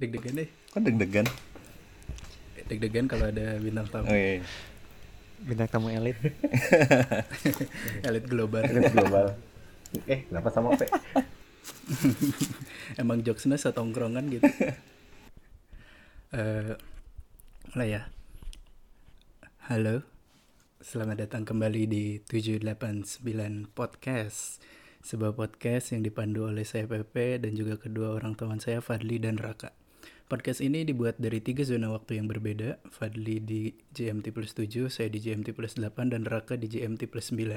Deg-degan deh. Kok deg-degan? Deg-degan kalau ada bintang tamu. Oh iya. Bintang tamu elit. Elit global. Elit global. Eh, kenapa sama P? Emang jokesnya setongkrongan gitu. Eh, mulai ya. Halo. Selamat datang kembali di 789 Podcast. Sebuah podcast yang dipandu oleh saya Pepe dan juga kedua orang teman saya Fadli dan Raka. Podcast ini dibuat dari tiga zona waktu yang berbeda. Fadli di GMT plus 7, saya di GMT plus 8, dan Raka di GMT plus 9.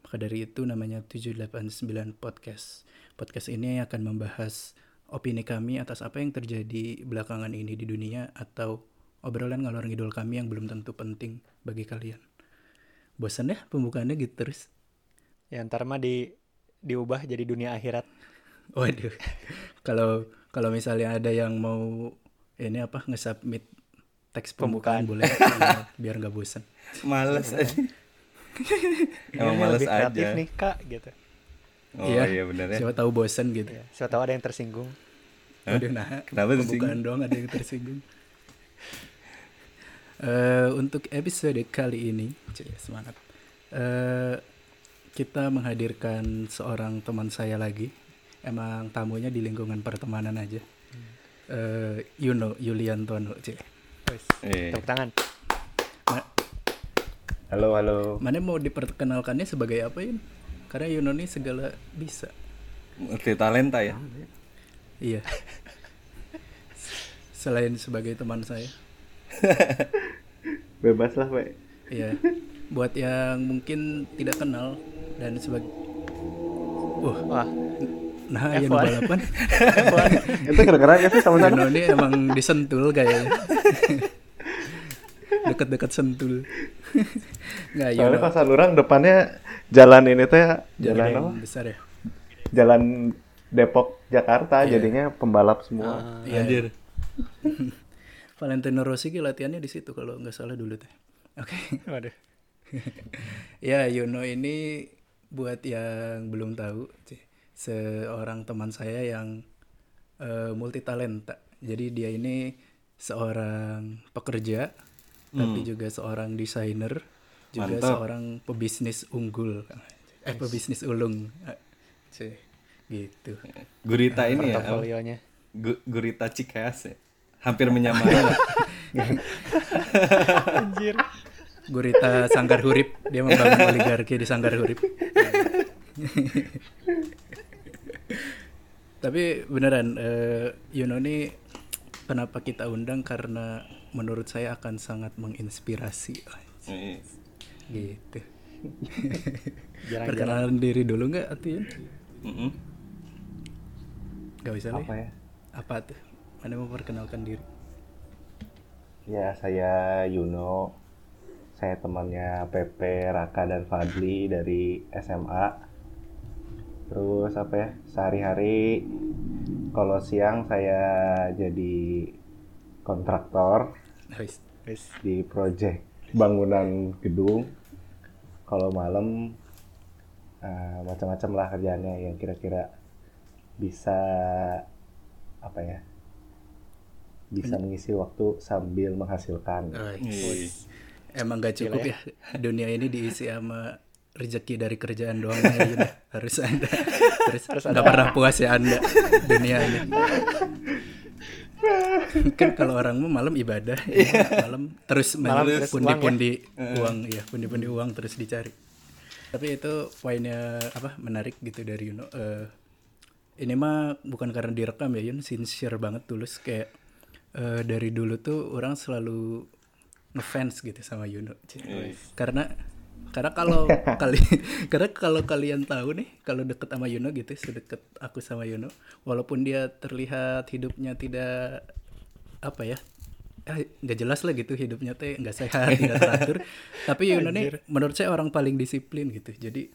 Maka dari itu namanya 789 Podcast. Podcast ini akan membahas opini kami atas apa yang terjadi belakangan ini di dunia atau obrolan ngalor ngidul kami yang belum tentu penting bagi kalian. Bosan ya pembukaannya gitu terus? Ya ntar mah di diubah jadi dunia akhirat. Waduh. Kalau kalau misalnya ada yang mau ini apa nge-submit teks pembukaan, boleh ya, biar nggak bosan. Males aja. Emang males lebih kreatif aja. nih kak gitu. Oh iya, benar ya. Siapa tahu bosan gitu. Ya, siapa tahu ada yang tersinggung. Hah? Waduh, nah, Kenapa pembukaan doang ada yang tersinggung. Eh, untuk episode kali ini, cie, semangat. Eh, kita menghadirkan seorang teman saya lagi. Emang tamunya di lingkungan pertemanan aja. Eh, Yuno Yuliantono, cie. Wes, Iya. Tepuk tangan. Ma- Halo, halo. mana mau diperkenalkannya sebagai apa Yun? Karena Yuno ini segala bisa. Multi talenta ya. Iya. Selain sebagai teman saya. Bebas lah, Pak. Iya. Buat yang mungkin tidak kenal dan sebagai Wah, Wah, nah yang F1. balapan Itu keren-keren ya sih sama Yuno ini emang disentul kayaknya. Deket-deket sentul. Nggak, Soalnya Yuno pasar lurang depannya jalan ini teh jalan jalan yang apa? besar ya. Jalan Depok Jakarta Iya. jadinya pembalap semua. ah, Iya. Anjir. Valentino Rossi ki latihannya di situ kalau nggak salah dulu teh. Oke. waduh. Ya, Yuno ini buat yang belum tahu, Cih, seorang teman saya yang eh, multi talenta. Jadi dia ini seorang pekerja, tapi juga seorang desainer, juga Mantap. seorang pebisnis unggul. Eh, pebisnis ulung. Eh, Cih, gitu. Gurita ini ya. Gu- Gurita Cikeas ya. Hampir menyamai. Anjir. Gurita Sanggar Hurip, dia membangun oligarki di Sanggar Hurip. Tapi beneran, eh, Yuno ini kenapa kita undang karena menurut saya akan sangat menginspirasi. Iya. Gitu. Perkenalan diri dulu nggak, Ati? Mm-mm. Gak bisa Apa ya? Apa tuh? Mana mau perkenalkan diri? Ya, saya Yuno. Saya temannya Pepe, Raka dan Fadli dari SMA. Terus apa ya? Sehari-hari kalau siang saya jadi kontraktor Wis. Wes. di proyek bangunan gedung. Kalau malam eh, macam-macam lah kerjaannya yang kira-kira bisa apa ya? Bisa mengisi waktu sambil menghasilkan. Wis. Emang gak cukup ya dunia ini diisi sama rezeki dari kerjaan doang ya Yuno. harus ada. Terus nggak pernah puas ya anda. Dunia ini kan kalau orang mau malam ibadah ya, malam terus Malam terus pundi-pundi uang ya pundi-pundi uang terus dicari. Tapi itu poinnya apa menarik gitu dari Yuno Eh, ini mah bukan karena direkam ya Yun sincere banget tulus. Kayak eh, dari dulu tuh orang selalu ngefans gitu sama Yuno karena karena kalau kali karena kalau kalian tahu nih kalau deket sama Yuno gitu sedekat aku sama Yuno walaupun dia terlihat hidupnya tidak apa ya eh, nggak jelas lah gitu hidupnya teh nggak sehat tidak teratur. Tapi Yuno nih menurut saya orang paling disiplin gitu. Jadi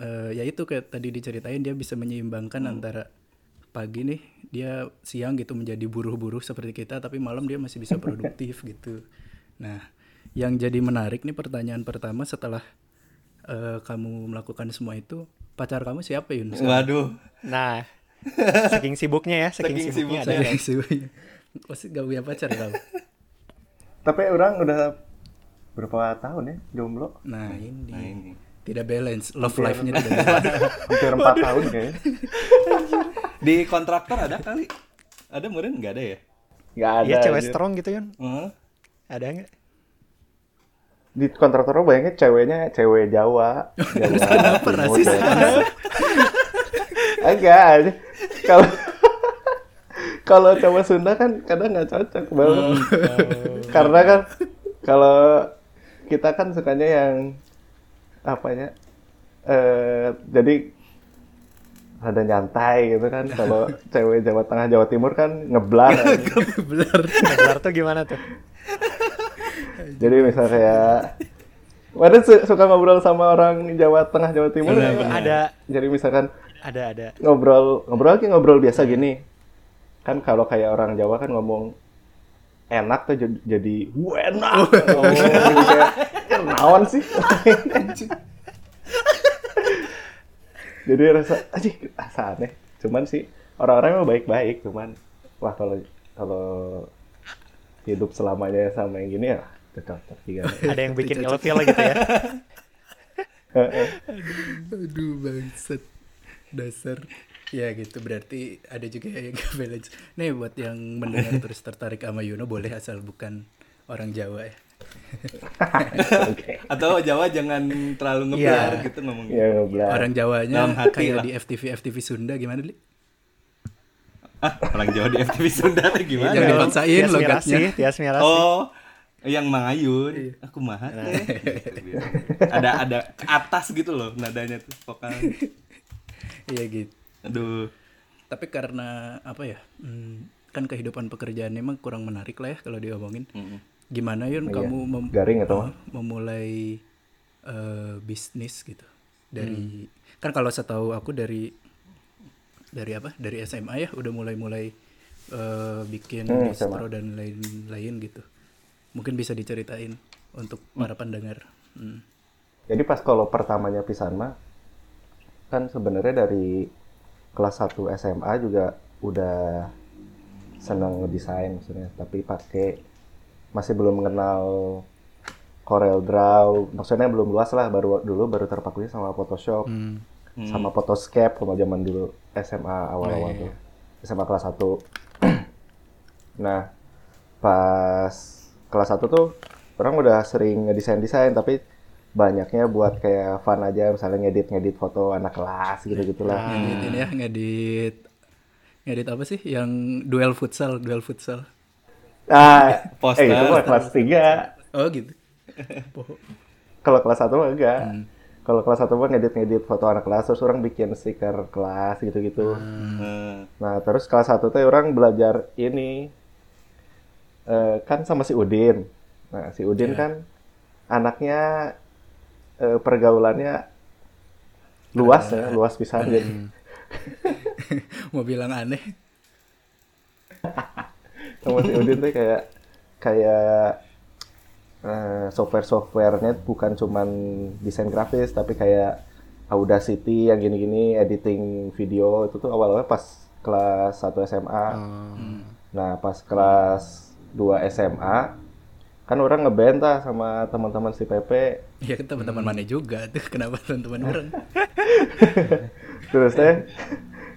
eh, ya itu kayak tadi diceritain dia bisa menyeimbangkan antara pagi nih dia siang gitu menjadi buruh-buruh seperti kita tapi malam dia masih bisa produktif gitu. Nah yang jadi menarik nih pertanyaan pertama setelah eh, kamu melakukan semua itu pacar kamu siapa Yun? Waduh. Nah, saking sibuknya ya, saking, Saking sibuknya ada sibuknya. ya. Sibuknya. Pasti gak punya pacar kau. Tapi orang udah berapa tahun ya jomblo? Nah ini, Nah ini. tidak balance, love life-nya tidak balance. Hampir empat tahun kayaknya. Di kontraktor ada kali? Ada meren nggak ada ya? Nggak ada. Iya cewek strong gitu Yun. Heeh. Ada nggak? Di kontraktor banyaknya ceweknya cewek Jawa. Jawa Kenapa rasis? Aja. kalau kalau cowok Sunda kan kadang nggak cocok banget. Karena kan kalau kita kan sukanya yang apa ya? Eh, jadi ada nyantai gitu kan. Kalau cewek Jawa Tengah Jawa Timur kan ngeblar. Bener. Ngegelar tuh gimana tuh? Jadi misal kayak Waduh su- suka ngobrol sama orang Jawa Tengah Jawa Timur Benar, ya? benar. Ada, Jadi misalkan ada, ada. ngobrol ngobrol lagi ngobrol biasa gini. Kan kalau kayak orang Jawa kan ngomong enak tuh jadi, jadi "Wah, enak. Oh, jadi kayak "Ya, sih. jadi rasa aja rasa aneh. Cuman sih orang-orang emang baik-baik, cuman wah kalau kalau hidup selamanya sama yang gini ya cocok juga. Ada yang bikin ilfil gitu ya. Aduh bangsat. Dasar. Ya gitu berarti ada juga yang gak balance. Nih buat yang mendengar terus tertarik sama Yuno boleh asal bukan orang Jawa ya. Oke. Atau Jawa jangan terlalu ngebar Iya. gitu ngomongnya. Ya ngobrol. Orang Jawanya kayak lah. di FTV FTV Sunda gimana Li? Ah, orang Jawa di FTV Sunda tuh gimana? Jangan dipaksain logatnya. Tias. Oh, yang Mangayun. Aku mah teh. Gitu, ada ada ke atas gitu loh nadanya tuh vokal. Iya gitu. Aduh. Tapi karena apa ya? hmm, kan kehidupan pekerjaan emang kurang menarik lah ya kalau diomongin. Mm-mm. Gimana Yun Iya. kamu mem- Garing atau uh, memulai eh, bisnis gitu dari kan kalau setahu aku dari dari apa dari SMA ya udah mulai-mulai eh, bikin Hmm, distro dan lain-lain gitu mungkin bisa diceritain untuk para pendengar Hmm. Jadi pas kalau pertamanya pisan mah kan sebenarnya dari kelas 1 SMA juga udah seneng ngedesain maksudnya, tapi pakai masih belum mengenal Corel Draw, maksudnya belum luas lah, baru dulu baru terpakunya sama Photoshop, Hmm. sama Photoscape kalau zaman dulu SMA awal-awal tuh. SMA kelas 1. nah, pas kelas 1 tuh orang udah sering ngedesain-desain tapi banyaknya buat kayak fun aja misalnya ngedit-ngedit foto anak kelas gitu-gitulah. ngedit ini ya ngedit ngedit apa sih yang duel futsal duel futsal Nah, Poster. eh itu mah kelas 3. oh gitu Kalau kelas 1 mah enggak. Hmm. Kalau kelas 1 mah ngedit-ngedit foto anak kelas terus orang bikin stiker kelas gitu-gitu. Eh, Nah, terus kelas 1 tuh orang belajar ini eh, kan sama si Udin. Nah, si Udin kan anaknya eh, pergaulannya luas ya, luas pisan jadi. mau bilang aneh Sama si Udin tuh kayak kayak eh, software-softwarenya bukan cuman desain grafis tapi kayak Audacity yang gini-gini editing video itu tuh awal-awalnya pas kelas 1 SMA. Nah, pas kelas 2 SMA kan orang ngeband sama teman-teman si Pepe. ya kan teman-teman mana juga tuh kenapa teman-teman orang Terus teh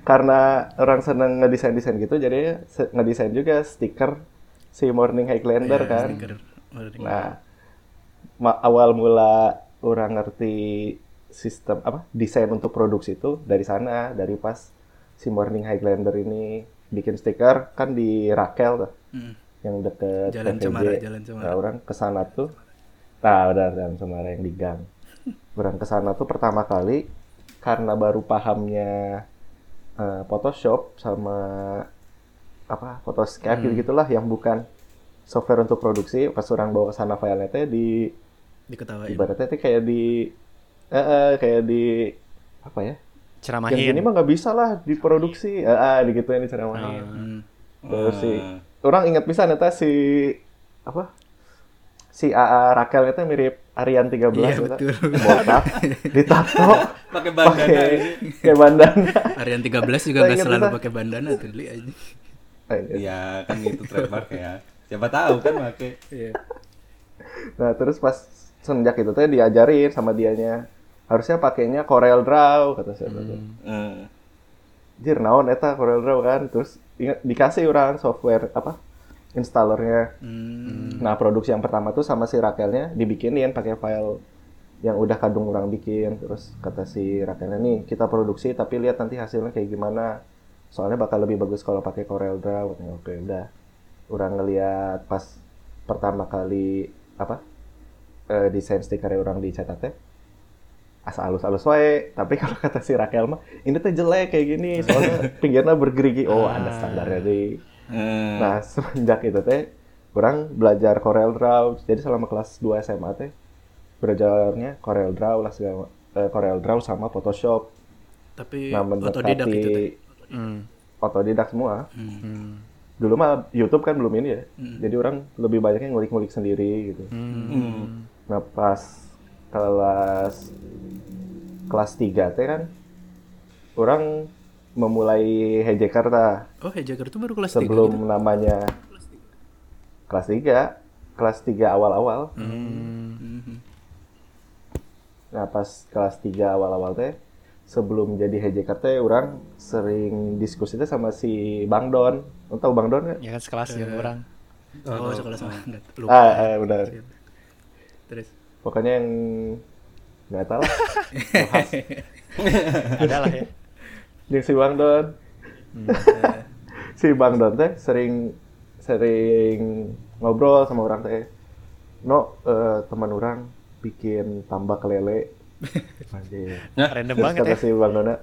karena orang seneng ngedesain-desain gitu jadi ngedesain juga stiker si Morning Highlander Ya, kan. stiker. Warning. Nah, ma- awal mula orang ngerti sistem apa desain untuk produksi itu dari sana, dari pas si Morning Highlander ini bikin stiker kan di Rakel tuh, Hmm. Yang deket Jalan TVJ. Cemara, Jalan Cemara. Nah, orang ke sana tuh, nah udah Jalan Cemara yang di gang. Orang ke sana tuh pertama kali karena baru pahamnya eh, Photoshop sama apa Photoscape Hmm. gitu gitulah yang bukan software untuk produksi pas orang bawa ke sana filenya teh di diketawain ibaratnya teh kayak di eh, eh, kayak di apa ya yang Ceramahin. gini mah nggak bisa lah diproduksi eh, eh, digituin diceramahin Hmm. terus si eh, orang ingat bisa neta si apa si AA Rakel itu mirip Arian 13 Iya, eta. betul. botak ditato pakai bandana pakai ini. kayak bandana Arian 13 juga nggak selalu pakai bandana tuh li aja Eh, iya. Iya kan itu trademark ya. Siapa tahu kan make. Iya. Nah terus pas semenjak itu teh diajarin sama dianya harusnya pakainya Corel Draw kata saya. Eh, Jir naon eta Corel Draw kan terus dikasih orang software apa installernya. Hmm. Nah produksi yang pertama tuh sama si Rakelnya dibikinin pakai file yang udah kadung orang bikin terus kata si Rakelnya nih kita produksi tapi lihat nanti hasilnya kayak gimana soalnya bakal lebih bagus kalau pakai Corel Draw oke udah orang ngeliat pas pertama kali apa eh, desain stiker orang dicetak teh asa halus-halus wae tapi kalau kata si Rakel mah ini tuh jelek kayak gini soalnya pinggirnya bergerigi oh ada standarnya deh eh, Nah, semenjak itu teh orang belajar Corel Draw. Jadi selama kelas 2 SMA teh belajarnya Corel Draw lah segala eh, Corel Draw sama Photoshop. Tapi Nah, otodidak itu teh. Hmm. otodidak semua. Hmm. Dulu mah YouTube kan belum ini ya. Jadi orang lebih banyaknya ngulik-ngulik sendiri gitu. hmm. Nah, pas kelas kelas 3 teh kan orang memulai Hejeker tah. Oh, Hejaker itu baru kelas 3 sebelum gitu. namanya kelas 3 kelas 3 awal-awal Mhm. nah pas kelas 3 awal-awal teh sebelum jadi teh orang sering diskusi teh sama si Bang Don Lo tahu Bang Don nggak? Ya kan sekelas dengan orang. Oh, sekolah sama enggak lupa. ah, eh, benar Terus pokoknya yang nggak tahu lah Ada lah ya. yang si Bang Don si Bang Don teh sering sering ngobrol sama orang teh no eh, teman orang bikin tambak lele Anjir. Random banget kata ya. si Bang Dona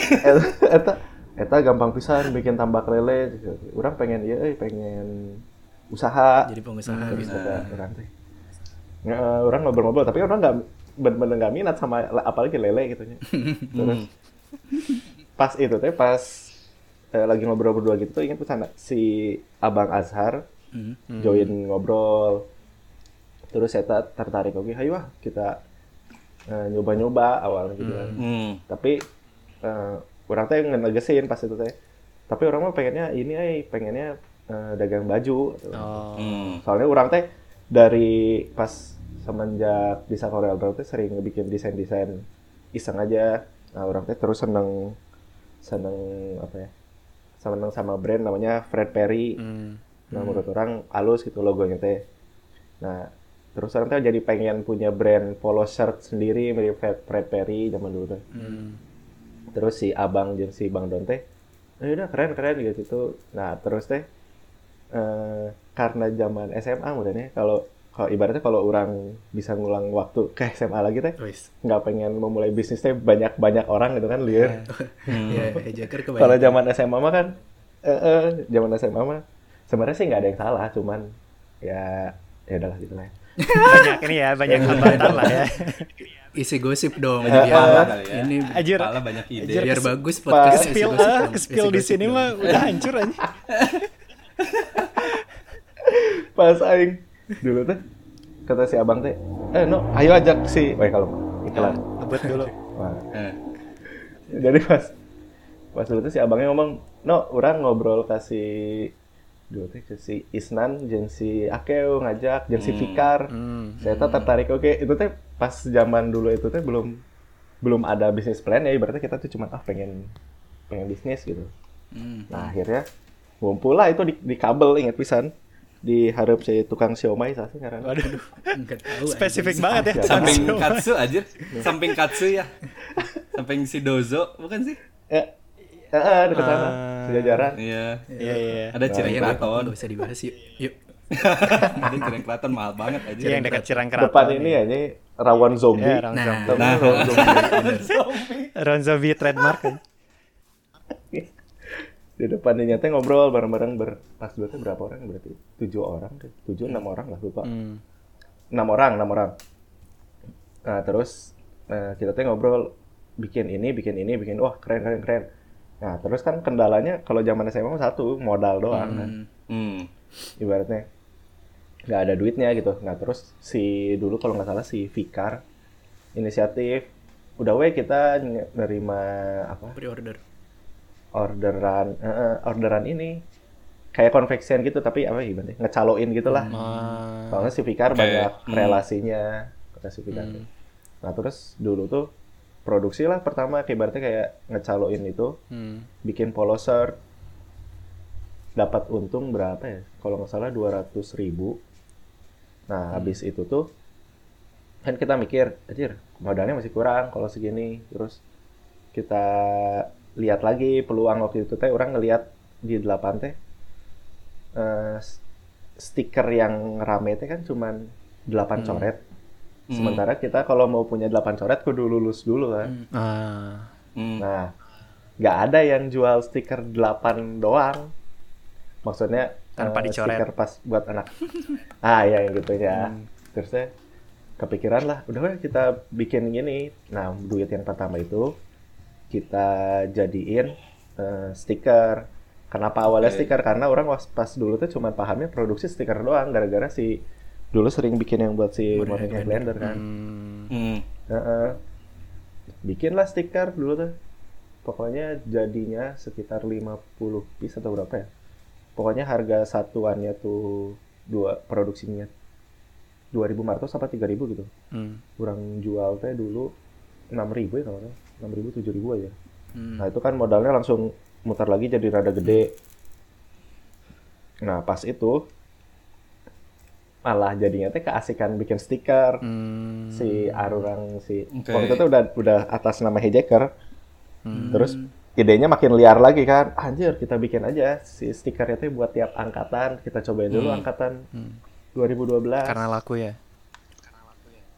"Et- eta eta gampang pisan bikin tambak lele orang pengen iya euy pengen usaha jadi pengusaha gitu. kata orang teh Eh, orang ngobrol-ngobrol tapi orang nggak bener-bener nggak minat sama apalagi lele gitu nya. terus pas itu teh pas eh, lagi ngobrol berdua gitu tuh ingat pesan si abang Azhar Hmm. join ngobrol terus saya ta- tertarik oke ayo ah kita eh, nyoba-nyoba awalnya gitu kan Hmm. tapi eh, orang teh ngenegesin pas itu teh tapi orang mah pengennya ini eh pengennya eh, dagang baju gitu. Oh. Hmm. soalnya orang teh dari pas semenjak bisa Corel Draw teh sering bikin desain-desain iseng aja nah orang teh terus seneng seneng apa ya seneng sama brand namanya Fred Perry Hmm. Nah, menurut orang halus gitu logonya teh. Nah, terus orang teh jadi pengen punya brand polo shirt sendiri mirip Fred, Perry zaman dulu teh. Hmm. Terus si Abang jeung si Bang Don teh, eh udah keren keren gitu tuh. Nah, terus teh eh karena zaman SMA mudahnya kalau kalau ibaratnya kalau orang bisa ngulang waktu ke SMA lagi teh nggak pengen memulai bisnis teh banyak banyak orang gitu kan liar. Ya, Hejaker Kalau kebanyakan. zaman SMA mah kan, eh, eh, zaman SMA mah sebenarnya sih nggak ada yang salah, cuman ya ya udahlah gitu lah. Banyak ini ya, banyak hambatan lah ya. Isi gosip dong. Kali ya. Ini. Kepala banyak ide. Anjir, biar bagus podcast isi Spill gosip ah, dong. spill Isi di gosip sini dong. mah udah hancur aja. Pas aing dulu teh kata si abang teh, eh no, ayo ajak si, wah kalau iklan. Ngebut dulu. Wah, jadi pas pas dulu teh si abangnya ngomong, no, orang ngobrol kasih dulu teh ke si Isnan jeung si Akeu ngajak jeung si Fikar. Hmm. Saya tuh tertarik oke, itu teh pas zaman dulu itu teh belum belum ada bisnis plan ya ibaratnya kita tuh cuma ah pengen pengen bisnis gitu. Hmm. Nah akhirnya ngumpul lah itu di, di kabel ingat pisan di harap saya tukang siomay sih karena Waduh, Enggak tahu. spesifik banget ya. Samping. Katsu aja. Samping Katsu ya. Samping si Dozo, bukan sih? eh eh, eh dekat sana Ah. sejajaran Iya. Iya, iya. Ada cireng Kayaknya nggak keraton. usah dibahas yuk. Yuk. Ada cireng keraton mahal banget aja. Iya, yang dekat Cirang Keraton. depan ini ya ini rawan zombie Ya, Ron Nah. Zombie. Tahu rawan zombie Ron Zombie trademark kan. Di depan ini teh ngobrol bareng-bareng ber pas teh berapa orang berarti tujuh orang deh tujuh enam orang lah lupa Hmm. enam orang enam orang nah terus eh, kita teh ngobrol bikin ini bikin ini bikin wah keren keren keren nah terus kan kendalanya kalau zaman SMA satu modal doang kan. Hmm. Hmm. ibaratnya nggak ada duitnya gitu nah terus si dulu kalau nggak salah si Fikar inisiatif udah weh kita nerima apa Pre-order. Orderan eh, orderan ini kayak konveksian gitu tapi apa gimana ya, ngecaloin gitu lah Ah, soalnya si Fikar Oke. banyak Hmm. relasinya ke si Fikar. Nah terus dulu tuh produksi lah pertama kayak berarti kayak ngecaloin itu hmm. bikin polo shirt dapat untung berapa ya? Kalau nggak salah 200 ribu. Nah habis itu tuh kan kita mikir anjir modalnya masih kurang kalau segini. Terus kita lihat lagi peluang waktu itu teh orang ngelihat di delapan teh eh, s- stiker yang rame teh kan cuman 8 coret Hmm. sementara kita kalau mau punya 8 coret kudu lulus dulu kan Ah, Hmm. Nah, nggak ada yang jual stiker 8 doang. Maksudnya Tanpa eh, dicoret. stiker pas buat anak. ah, ya yang gitu ya. Hmm. Terusnya kepikiran lah, udah kita bikin gini. Nah, duit yang pertama itu kita jadiin eh, stiker. Kenapa awalnya Oke. stiker? Karena orang was- pas dulu tuh cuma pahamnya produksi stiker doang gara-gara si dulu sering bikin yang buat si Morning Blender kan. hmm. Hmm. Heeh. Bikinlah stiker dulu tuh. Pokoknya jadinya sekitar 50 piece atau berapa ya? Pokoknya harga satuannya tuh dua produksinya 2500 apa 3000 gitu. Hmm. Kurang jual teh dulu 6000 ya kalau nggak salah. 6000 7000 aja. Hmm. Nah, itu kan modalnya langsung mutar lagi jadi rada gede. Nah, pas itu malah jadinya teh keasikan bikin stiker Hmm. si Arurang si Oke. waktu itu udah udah atas nama Hijacker Hmm. terus idenya makin liar lagi kan anjir kita bikin aja si stikernya tuh buat tiap angkatan kita cobain dulu Hmm. angkatan Hmm. 2012 Karena laku ya.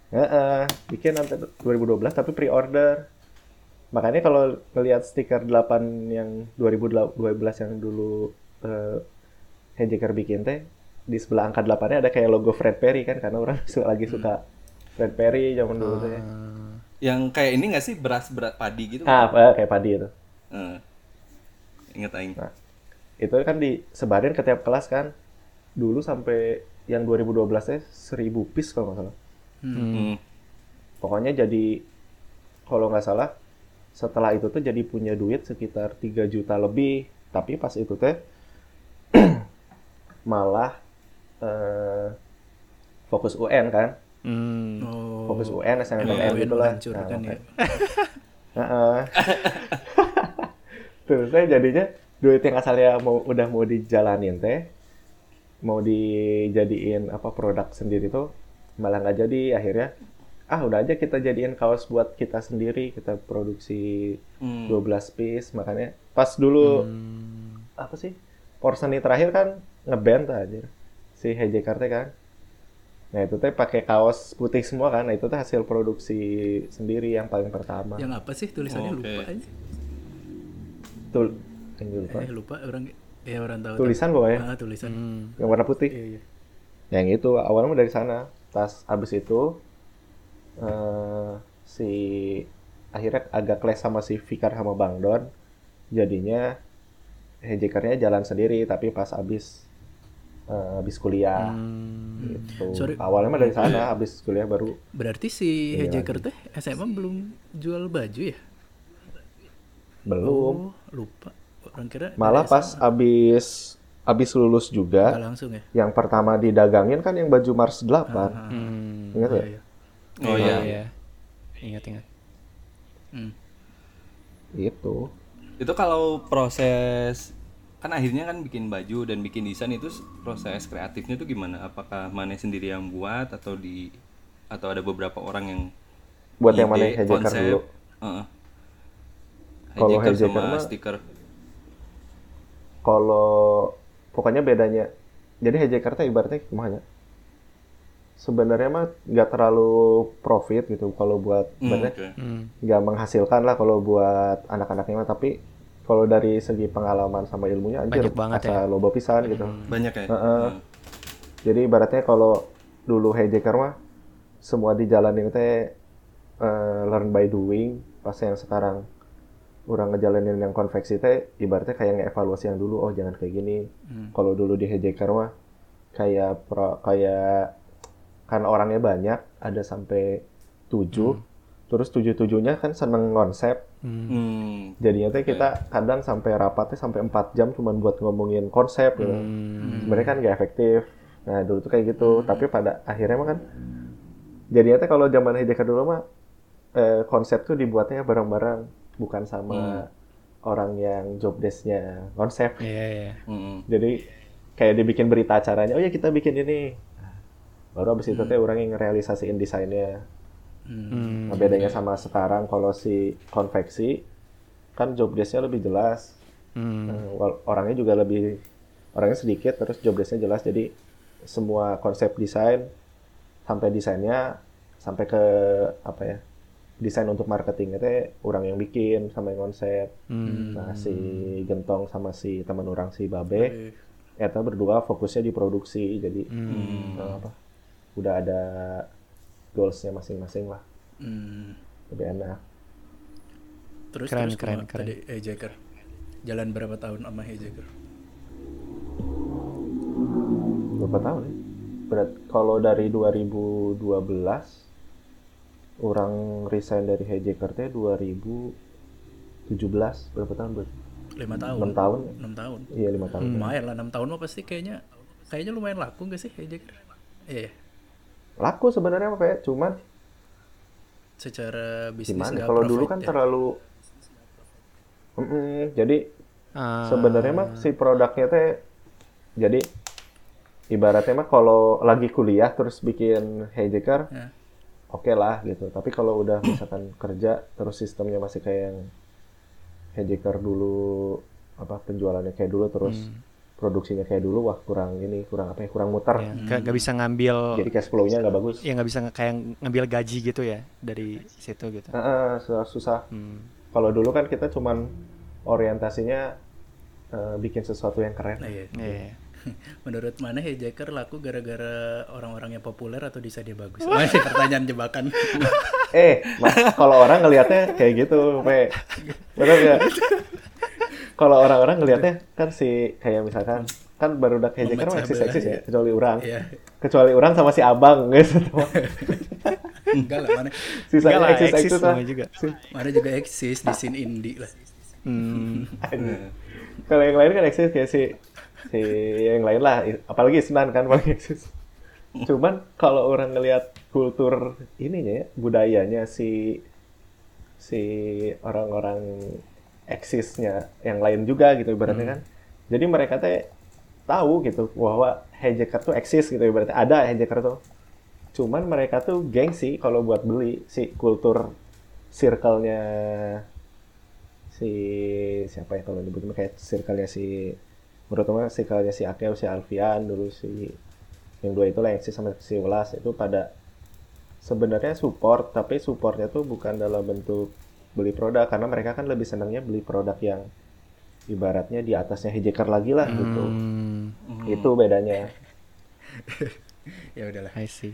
Heeh, bikin nanti 2012 tapi pre-order makanya kalau ngelihat stiker 8 yang 2012 yang dulu eh, Hijacker bikin teh di sebelah angka 8 ada kayak logo Fred Perry kan karena orang lagi suka Fred Perry zaman dulu teh Ah. Yang kayak ini nggak sih beras berat padi gitu? ah eh, kayak padi itu Eh. Ingat aing. Nah, itu kan disebarin ke tiap kelas kan. Dulu sampai yang 2012 nya 1000 piece kalau nggak salah. Hmm. Pokoknya jadi kalau nggak salah setelah itu tuh jadi punya duit sekitar 3 juta lebih. Tapi pas itu teh malah eh, fokus UN kan. Hmm. Oh. Fokus UN, SNMPTN UN gitu lah. hancur kan ya. Heeh. Terus saya jadinya duit yang asalnya mau udah mau dijalanin teh mau dijadiin apa produk sendiri tuh malah nggak jadi akhirnya ah udah aja kita jadiin kaos buat kita sendiri kita produksi Hmm. 12 piece makanya pas dulu Hmm. apa sih Porseni terakhir kan ngeband aja si HJ Karte kan nah itu teh pakai kaos putih semua kan nah itu tuh hasil produksi sendiri yang paling pertama Yang apa sih tulisannya Oke. lupa aja. Tul lupa. Eh lupa orang ya orang tahu. tulisan pokoknya Ah, tulisan. Hmm. yang warna putih Iya, iya. yang itu awalnya dari sana tas abis itu eh, si akhirnya agak clash sama si Fikar sama Bang Don jadinya Hejekarnya jalan sendiri tapi pas abis eh, abis kuliah Hmm. gitu Sorry. awalnya mah dari sana abis kuliah baru Berarti si Hejaker teh SMA belum jual baju ya? belum Oh, lupa. Orang kira malah dari pas abis abis lulus SMA juga langsung ya. yang pertama didagangin kan yang baju Mars 8 Ah, Hmm. ingat ya? iya. Oh Iya, iya. iya. Ingat ingat. Hmm. itu Itu kalau proses kan akhirnya kan bikin baju dan bikin desain itu proses kreatifnya tuh gimana? Apakah mana sendiri yang buat atau di atau ada beberapa orang yang buat yang mana konsep? dulu Heeh. Kalau Hijacker hijacker sama mah- stiker. kalau pokoknya bedanya jadi hijacker teh ibaratnya gimana sebenarnya mah nggak terlalu profit gitu kalau buat Hmm, sebenarnya oke. Hmm. nggak menghasilkan lah kalau buat anak-anaknya mah tapi kalau dari segi pengalaman sama ilmunya anjir Banyak banget ya. loba pisan gitu Banyak ya? Heeh. Hmm. jadi ibaratnya kalau dulu hijacker mah semua dijalanin teh eh, learn by doing pas yang sekarang orang ngejalanin yang konveksi teh ibaratnya kayak ngevaluasi yang dulu oh jangan kayak gini Hmm. kalau dulu di hijacker mah kayak pro, kayak karena orangnya banyak ada sampai tujuh. Terus tujuh tujuhnya kan seneng konsep. Hmm. jadinya tuh kita kadang sampai rapatnya sampai 4 jam cuman buat ngomongin konsep gitu. Hmm. sebenarnya kan gak efektif. Nah dulu tuh kayak gitu. Tapi pada akhirnya mah kan jadinya tuh kalau zaman hijacker dulu mah eh, konsep tuh dibuatnya bareng-bareng. Bukan sama orang yang job desk-nya konsep. Iya, iya. Hmm. jadi kayak dibikin berita acaranya oh ya kita bikin ini baru abis itu teh orang yang ngerealisasiin desainnya Hmm. Nah, bedanya sama sekarang kalau si konveksi kan job desk-nya lebih jelas. Hmm. Nah, orangnya juga lebih orangnya sedikit terus job desk-nya jelas jadi semua konsep desain sampai desainnya sampai ke apa ya? Desain untuk marketingnya teh orang yang bikin sama yang konsep. Hmm. Nah, si Gentong sama si teman orang si Babe eta berdua fokusnya di produksi jadi Hmm. eh, apa? Udah ada goals-nya masing-masing lah. Hmm. Lebih enak. Terus Keren, terus keren, keren. tadi hijacker. Jalan berapa tahun sama hijacker? berapa tahun ya? Berat kalau dari 2012 orang resign dari Hijacker teh 2017 berapa tahun berarti? Lima tahun. Enam tahun ya? Enam tahun. Iya lima tahun. Lumayan lah enam tahun mah pasti kayaknya kayaknya lumayan laku nggak sih hijacker? Iya. ya. Laku sebenarnya apa ya? Cuman Secara bisnis gimana? nggak Kalau dulu kan ya. terlalu Mm-mm, jadi Ah, sebenarnya mah si produknya teh jadi ibaratnya mah kalau lagi kuliah terus bikin Hijacker Ya. oke lah gitu. Tapi kalau udah misalkan kerja terus sistemnya masih kayak yang Hijacker dulu apa penjualannya kayak dulu terus produksinya kayak dulu wah kurang ini kurang apa ya kurang muter. ya, nggak nggak bisa ngambil Jadi cash flow-nya nggak bagus. ya nggak bisa kayak ngambil gaji gitu ya dari situ gitu. Heeh, susah, susah. Hmm. Kalau dulu kan kita cuman orientasinya eh, bikin sesuatu yang keren. Nah, iya. Iya. Menurut mana hijacker laku gara-gara orang-orang yang populer atau desainnya bagus? Masih pertanyaan jebakan. Eh, Mas, kalau orang ngelihatnya kayak gitu, Pe. Bener nggak? kalau orang-orang ngelihatnya kan si kayak misalkan kan baru udah kayak Jacker Memecah eksis eksis ya, kecuali orang. Iya. Kecuali orang sama si abang guys. Enggak lah, mana Enggak Sisanya lah, eksis eksis eksis lah. juga. mana juga eksis di scene indie lah. Hmm. Kalau yang lain kan eksis kayak si si yang lain lah, apalagi Isnan kan paling eksis. Cuman kalau orang ngelihat kultur ininya ya, budayanya si si orang-orang eksisnya yang lain juga gitu ibaratnya kan. Jadi mereka teh tahu gitu bahwa hijacker tuh eksis gitu ibaratnya ada hijacker tuh. Cuman mereka tuh gengsi kalau buat beli si kultur circle-nya si siapa ya kalau nyebutnya kayak circle-nya si menurut teman circle-nya si Akeo, si Alfian dulu si yang dua itu lah yang si sama si Welas itu pada sebenarnya support tapi supportnya tuh bukan dalam bentuk beli produk karena mereka kan lebih senangnya beli produk yang ibaratnya di atasnya hijacker lagi lah gitu Hmm. itu bedanya Ya udahlah. I see.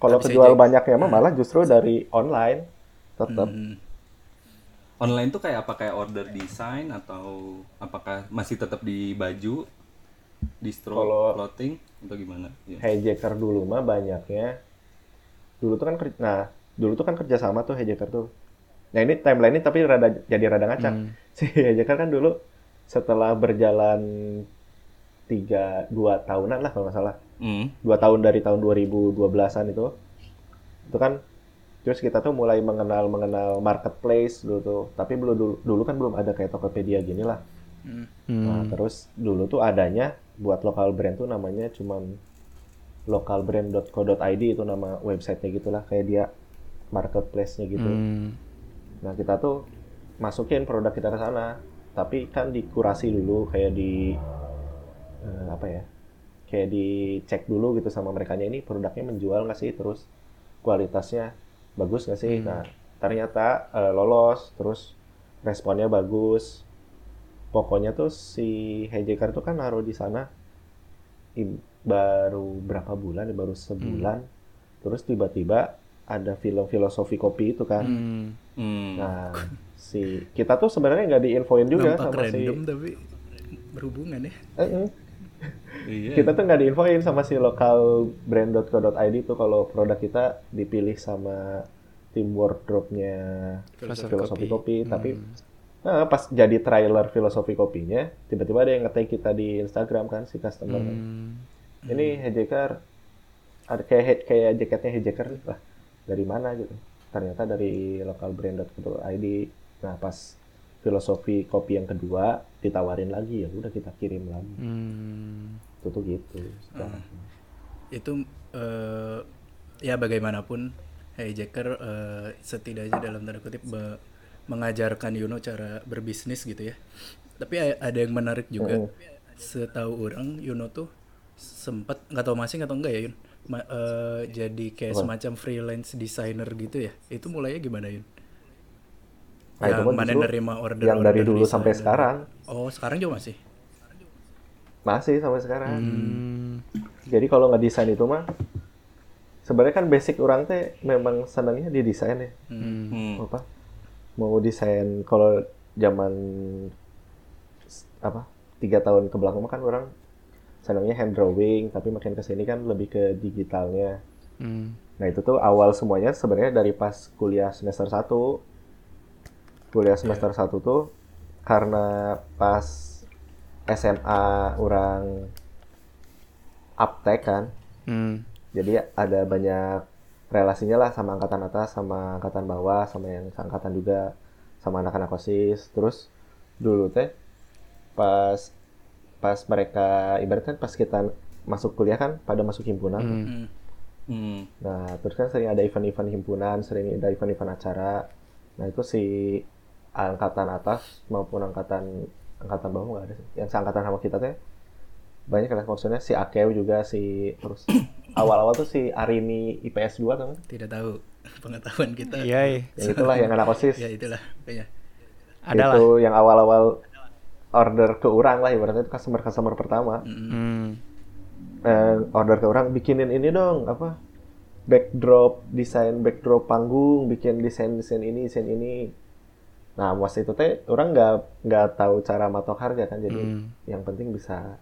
Kalau Tapi kejual saya- banyaknya mah malah justru dari online tetap Hmm. Online tuh kayak apa kayak order desain atau apakah masih tetap di baju, distro, Kalau- clothing atau gimana? Ya. hijacker dulu mah banyaknya dulu tuh kan nah dulu tuh kan kerja sama tuh hijacker tuh nah ini timeline ini tapi rada jadi rada ngacak Hmm. si hijacker kan dulu setelah berjalan tiga dua tahunan lah kalau nggak salah Hmm. dua tahun dari tahun 2012an itu itu kan terus kita tuh mulai mengenal mengenal marketplace dulu tuh tapi belum dulu, dulu kan belum ada kayak Tokopedia gini lah Hmm. Nah, Hmm. terus dulu tuh adanya buat lokal brand tuh namanya cuman lokalbrand.co.id itu nama websitenya gitulah kayak dia marketplace-nya gitu. Hmm. Nah, kita tuh masukin produk kita ke sana, tapi kan dikurasi dulu kayak di eh, apa ya? Kayak dicek dulu gitu sama mereka ini produknya menjual nggak sih, terus kualitasnya bagus nggak sih? Nah, ternyata eh, lolos, terus responnya bagus. Pokoknya tuh si Hijacker tuh kan naruh di sana baru berapa bulan, ya, baru sebulan. Terus tiba-tiba ada film filosofi kopi itu kan. Hmm. Hmm. Nah, si kita tuh sebenarnya nggak diinfoin juga Nampak sama si random tapi berhubungan ya. Eh, eh. Iya. kita tuh nggak diinfoin sama si lokal brand.co.id tuh kalau produk kita dipilih sama tim wardrobe-nya Filosofi filosofi kopi, Kopi. tapi nah, pas jadi trailer filosofi kopinya tiba-tiba ada yang nge kita di Instagram kan si customer kan. Hmm. ini hijacker ada kayak kayak jaketnya hijacker nih lah dari mana gitu ternyata dari lokal brand.id nah pas filosofi kopi yang kedua ditawarin lagi ya udah kita kirim lagi. Hmm. itu tuh gitu sekarang. itu eh, ya bagaimanapun hijacker eh, setidaknya dalam tanda kutip mengajarkan Yuno cara berbisnis gitu ya. Tapi ada yang menarik juga. Setahu orang Yuno tuh sempat nggak tahu masih atau enggak ya Yun Ma- eh, jadi kayak semacam freelance designer gitu ya? Itu mulainya gimana Yun? Nah, itu yang mah mana nerima order yang dari dulu sampai sekarang. Oh sekarang juga masih? Masih sampai sekarang. Hmm. jadi kalau ngedesain itu mah sebenarnya kan basic orang teh memang senangnya di desain ya. Hmm. apa? Mau desain kalau zaman apa tiga tahun ke belakang kan orang senangnya hand drawing tapi makin ke sini kan lebih ke digitalnya. Hmm. nah itu tuh awal semuanya sebenarnya dari pas kuliah semester 1 kuliah semester 1 tuh karena pas SMA orang uptake kan. Hmm. jadi ada banyak relasinya lah sama angkatan atas sama angkatan bawah sama yang angkatan juga sama anak-anak osis. Terus dulu teh pas pas mereka ibaratnya pas kita masuk kuliah kan pada masuk himpunan. Hmm. Hmm. nah terus kan sering ada event-event himpunan sering ada event-event acara nah itu si angkatan atas maupun angkatan angkatan bawah nggak ada sih yang seangkatan sama kita teh banyak kan maksudnya si Akeu juga si terus awal-awal tuh si Arini IPS 2 tuh kan tidak tahu pengetahuan kita Iya, iya. yang itulah yang anak osis ya itulah kayaknya Ada lah. itu yang awal-awal order ke orang lah ibaratnya itu customer customer pertama Hmm. eh, order ke orang bikinin ini dong apa backdrop desain backdrop panggung bikin desain desain ini desain ini nah pas itu teh orang nggak nggak tahu cara matok harga kan jadi Hmm. yang penting bisa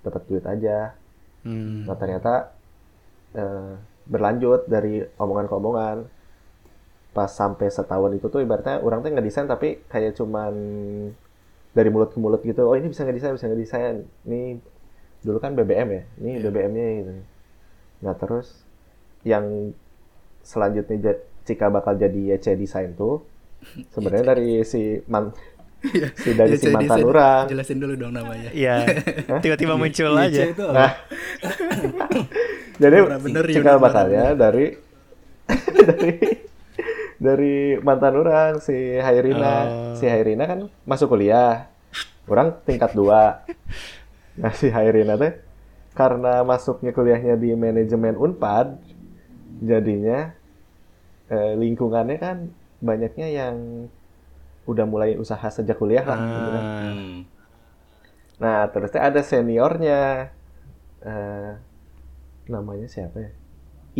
dapat duit aja Hmm. nah ternyata eh, berlanjut dari omongan ke omongan pas sampai setahun itu tuh ibaratnya orang tuh ngedesain tapi kayak cuman dari mulut ke mulut gitu. Oh ini bisa ngedesain bisa ngedesain. Ini dulu kan BBM ya? Ini BBM-nya gitu. Nah terus yang selanjutnya jika bakal jadi YC desain tuh sebenarnya dari si man si dari Ya, si mantan orang. Jelasin dulu dong namanya. Iya. Tiba-tiba muncul IC aja. Nah, jadi cikal bakalnya dari dari dari mantan orang si Hairina. Oh. Si Hairina kan masuk kuliah. Orang tingkat dua. Nah si Hairina teh karena masuknya kuliahnya di manajemen Unpad, jadinya eh, lingkungannya kan banyaknya yang udah mulai usaha sejak kuliah lah. gitu kan. Ah. Nah, terus teh ada seniornya. Eh, namanya siapa ya?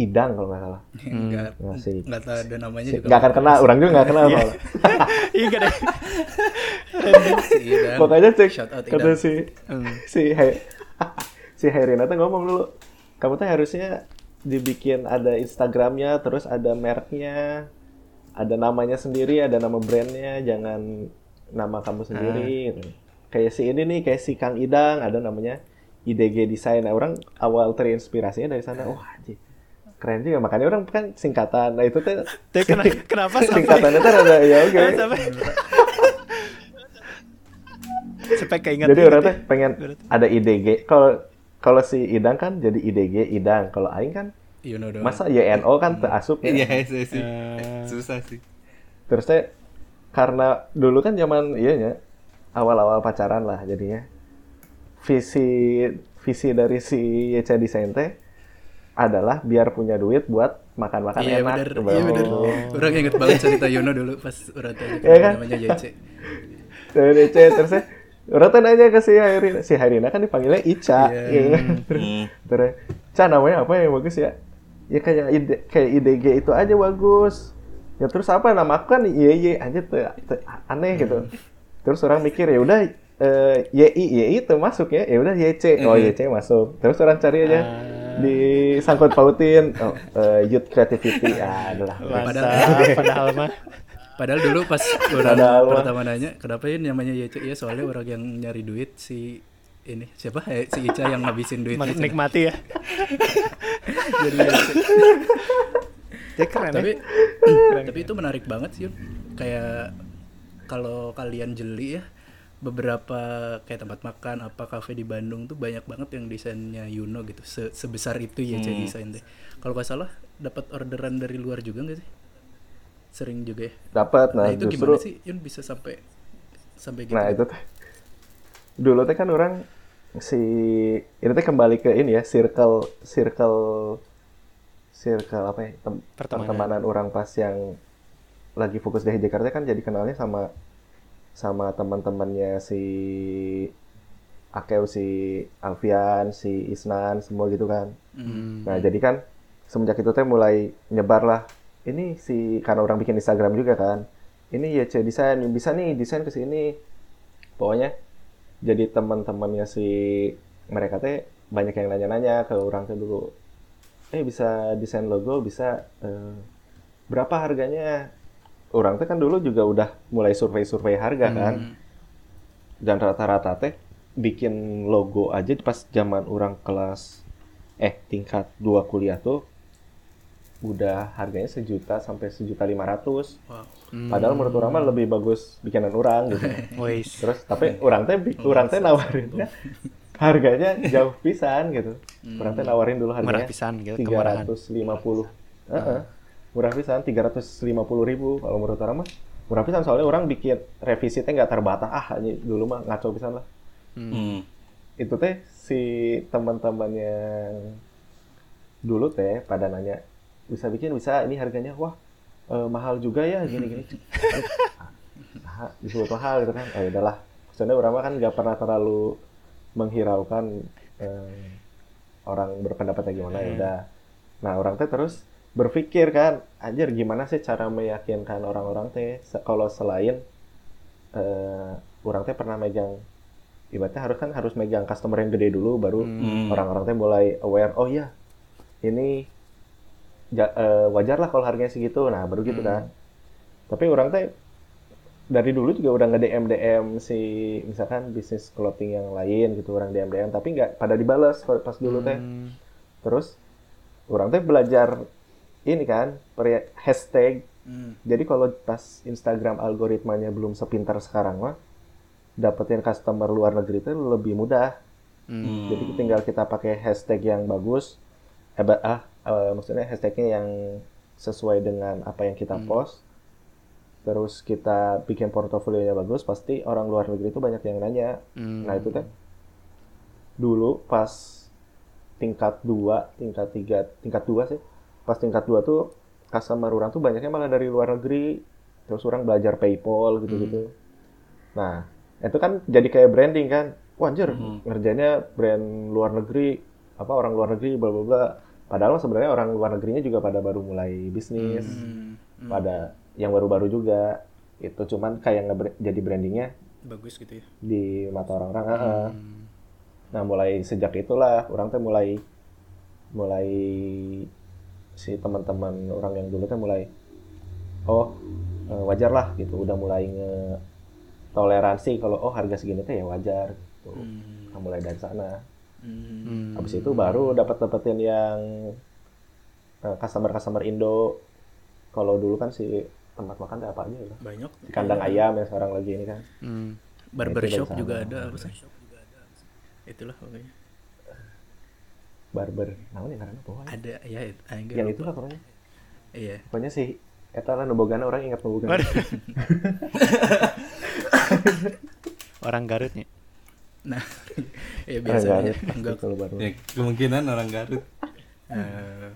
Idang kalau nggak salah. Enggak Nah, si, enggak tahu ada namanya juga. nggak akan kenal, orang juga nggak kenal. Iya kan deh. Si Idang. Pokoknya cek Shout out kata si Hmm. si Hai- si Hairina tuh ngomong dulu, kamu tuh harusnya dibikin ada Instagramnya, terus ada mereknya, ada namanya sendiri, ada nama brandnya, jangan nama kamu sendiri. gitu. Kayak si ini nih, kayak si Kang Idang, ada namanya IDG Design. Nah, orang awal terinspirasinya dari sana. Wah, anjing. Keren juga. Makanya orang kan singkatan. Nah itu kena- kenapa sampai singkatannya tuh ada ya oke. sampai sampai keinget Jadi orang tuh pengen Berarti. ada IDG. Kalau kalau si Idang kan jadi IDG Idang. Kalau Aing kan Yuno doang. masa YNO kan terasup ya. Iya, sih. Eh. Susah sih. Terus teh karena dulu kan zaman iya ya awal-awal pacaran lah jadinya visi visi dari si YC Design teh adalah biar punya duit buat makan-makan Iya enak. bener, Bro. iya bener. Orang inget banget cerita Yuno dulu pas orang tanya Iya kan? namanya JC. Dari DC terus teh orang tuh nanya ke si Hairina, si Hairina kan dipanggilnya Ica. Iya. gitu kan. Terus, Hmm. terus, Ca namanya apa yang bagus ya? Ya kayak ide, kayak IDG itu aja bagus. Ya terus apa nama aku kan YY aja tuh, tuh aneh gitu. Terus orang mikir ya udah eh, YI YI itu masuk ya, ya udah YC. Oh YC masuk. Terus orang cari aja disangkut pautin oh, eh, youth creativity ya adalah Mantap, padahal mah. Padahal dulu pas orang Padahal pertama nanya, kenapa ya namanya YC? Ya soalnya orang yang nyari duit si ini siapa Eh, si Ica yang ngabisin duit Menikmati ya. jadi. Ya keren tapi ya. tapi itu menarik banget sih kayak kalau kalian jeli ya beberapa kayak tempat makan apa kafe di Bandung tuh banyak banget yang desainnya Yuno gitu. Se- sebesar itu ya jadi desain deh. Kalau nggak salah dapat orderan dari luar juga nggak sih? Sering juga ya? Dapat nah, nah, itu justru gimana sih Yun bisa sampai sampai gitu? Nah itu teh. Dulu teh kan orang si ini teh kembali ke ini ya circle circle circle apa ya tem- Pertemanan. pertemanan orang pas yang lagi fokus di Jakarta kan jadi kenalnya sama sama teman-temannya si Akeu si Alfian si Isnan semua gitu kan Hmm. Nah, jadi kan semenjak itu teh mulai nyebar lah. Ini si karena orang bikin Instagram juga kan. Ini ya C desain, bisa nih desain ke sini. Pokoknya jadi teman-temannya si mereka teh banyak yang nanya-nanya ke orang teh dulu. Eh bisa desain logo, bisa eh, berapa harganya? Orang teh kan dulu juga udah mulai survei-survei harga kan. Dan rata-rata teh bikin logo aja pas zaman orang kelas eh tingkat dua kuliah tuh udah harganya sejuta sampai sejuta lima ratus. wow Padahal menurut orang mah lebih bagus bikinan orang gitu. Terus tapi orang teh orang teh nawarinnya harganya jauh pisan gitu. Orang teh nawarin dulu harganya gitu, tiga ratus lima puluh. Murah pisan tiga ratus lima puluh ribu kalau menurut orang mah. Murah pisan soalnya orang bikin revisi teh nggak terbatas. Ah ini dulu mah ngaco pisan lah. Hmm. itu teh si teman-teman yang dulu teh pada nanya bisa bikin bisa ini harganya? Wah eh, mahal juga ya gini gini. Nah, disebut mahal gitu kan. Eh udahlah. Maksudnya orang mah kan nggak pernah terlalu menghiraukan eh, orang berpendapatnya gimana ya udah. Nah orang teh terus berpikir kan anjir gimana sih cara meyakinkan orang-orang teh? Kalau selain eh, orang teh pernah megang ibaratnya harus kan harus megang customer yang gede dulu baru Hmm. orang-orang teh mulai aware oh iya ini ja- eh, wajar lah kalau harganya segitu. Nah baru gitu kan. Tapi orang teh dari dulu juga udah nge DM DM si misalkan bisnis clothing yang lain gitu orang DM DM tapi nggak pada dibales pas dulu teh. Hmm. terus orang teh belajar ini kan hashtag Hmm. jadi kalau pas Instagram algoritmanya belum sepintar sekarang mah dapetin customer luar negeri itu lebih mudah Hmm. jadi tinggal kita pakai hashtag yang bagus, eh, ah, eh, maksudnya hashtagnya yang sesuai dengan apa yang kita post. Terus kita bikin portofolionya bagus, pasti orang luar negeri itu banyak yang nanya. Hmm. Nah itu kan dulu pas tingkat 2, tingkat 3, tingkat 2 sih. Pas tingkat 2 tuh customer orang tuh banyaknya malah dari luar negeri. Terus orang belajar PayPal gitu-gitu. Nah, itu kan jadi kayak branding kan. Wah, anjir, ngerjainnya brand luar negeri, apa orang luar negeri bla bla bla. Padahal sebenarnya orang luar negerinya juga pada baru mulai bisnis. Hmm. Pada yang baru-baru juga. Itu cuman kayak nge jadi brandingnya bagus gitu ya di mata orang-orang. heeh. Nah, mulai sejak itulah orang teh mulai mulai si teman-teman orang yang dulu teh mulai oh eh, wajar lah gitu udah mulai nge toleransi kalau oh harga segini teh ya wajar gitu. Nah, mulai dari sana. Hmm. Hmm. Habis itu baru dapat dapetin yang customer customer Indo. Kalau dulu kan si tempat makan teh apa aja ya? banyak Si kandang ayam yang sekarang lagi ini kan. Hmm. barbershop juga ada apa sih itulah pokoknya Barber. Namun yang karena pokoknya. ada ya itu Yang itu lah pokoknya. iya Pokoknya sih eta lah nubogana orang ingat nubogana. Orang Garutnya. nah ya biasanya Garut. enggak Kalau baru. Ya, kemungkinan orang Garut. Eh,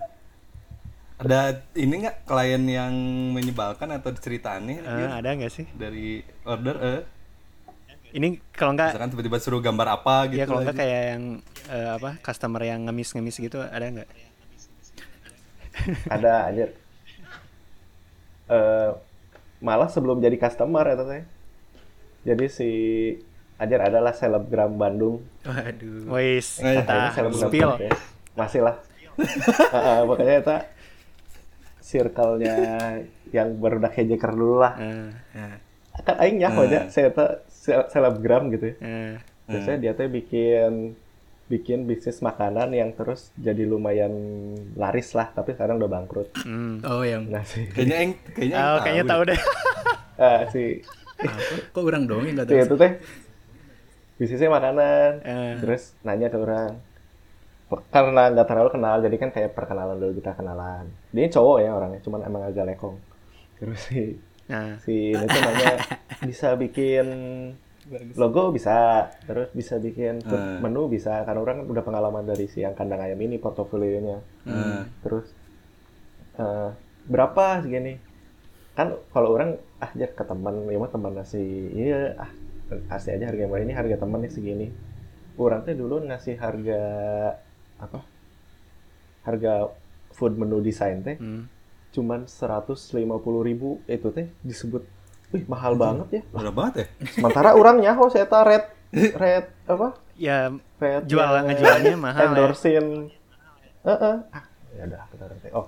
Ada ini nggak klien yang menyebalkan atau ceritaan nih Eh, ada nggak sih? dari order eh Ini kalau nggak misalkan tiba-tiba suruh gambar apa gitu ya kalau nggak aja. kayak yang eh, apa customer yang ngemis-ngemis gitu ada nggak? Ada anjir. Eh malah sebelum jadi customer ya teh. Jadi si anjir adalah selebgram Bandung. waduh Wis, kita selebgram spill. ya. masih lah Heeh, makanya eta circle-nya yang baru udah hejeker dulu lah Eh, Nah, kan aing nyaho aja saya se- selebgram gitu ya eh. biasanya dia teh bikin bikin bisnis makanan yang terus jadi lumayan laris lah tapi sekarang udah bangkrut Hmm. oh yang nah si Kayaknya yang kayaknya Oh, kayaknya tahu deh. ah, si apa? Kok orang dong yang nggak tahu? itu teh bisnisnya makanan Eh. terus nanya ke orang karena nggak terlalu kenal jadi kan kayak perkenalan dulu kita kenalan dia cowok ya orangnya cuman emang agak lekong terus si Nah, si ini tuh nanya bisa bikin logo bisa terus bisa bikin Eh. menu bisa karena orang kan udah pengalaman dari si yang kandang ayam ini portofolionya. Hmm. terus eh, berapa segini? Kan kalau orang ah ke teman ya mah teman nasi iya ah kasih aja harga yang ini harga teman nih segini. Orang tuh dulu ngasih harga apa? Harga food menu desain teh hmm. Cuman 150.000 ribu itu teh disebut wih mahal banget ya. Murah banget ya? sementara orang nyaho saya ta red red apa? Ya red jual yang ngejualnya mahal ya. endorsein Heeh. ah ya udah kita nanti oh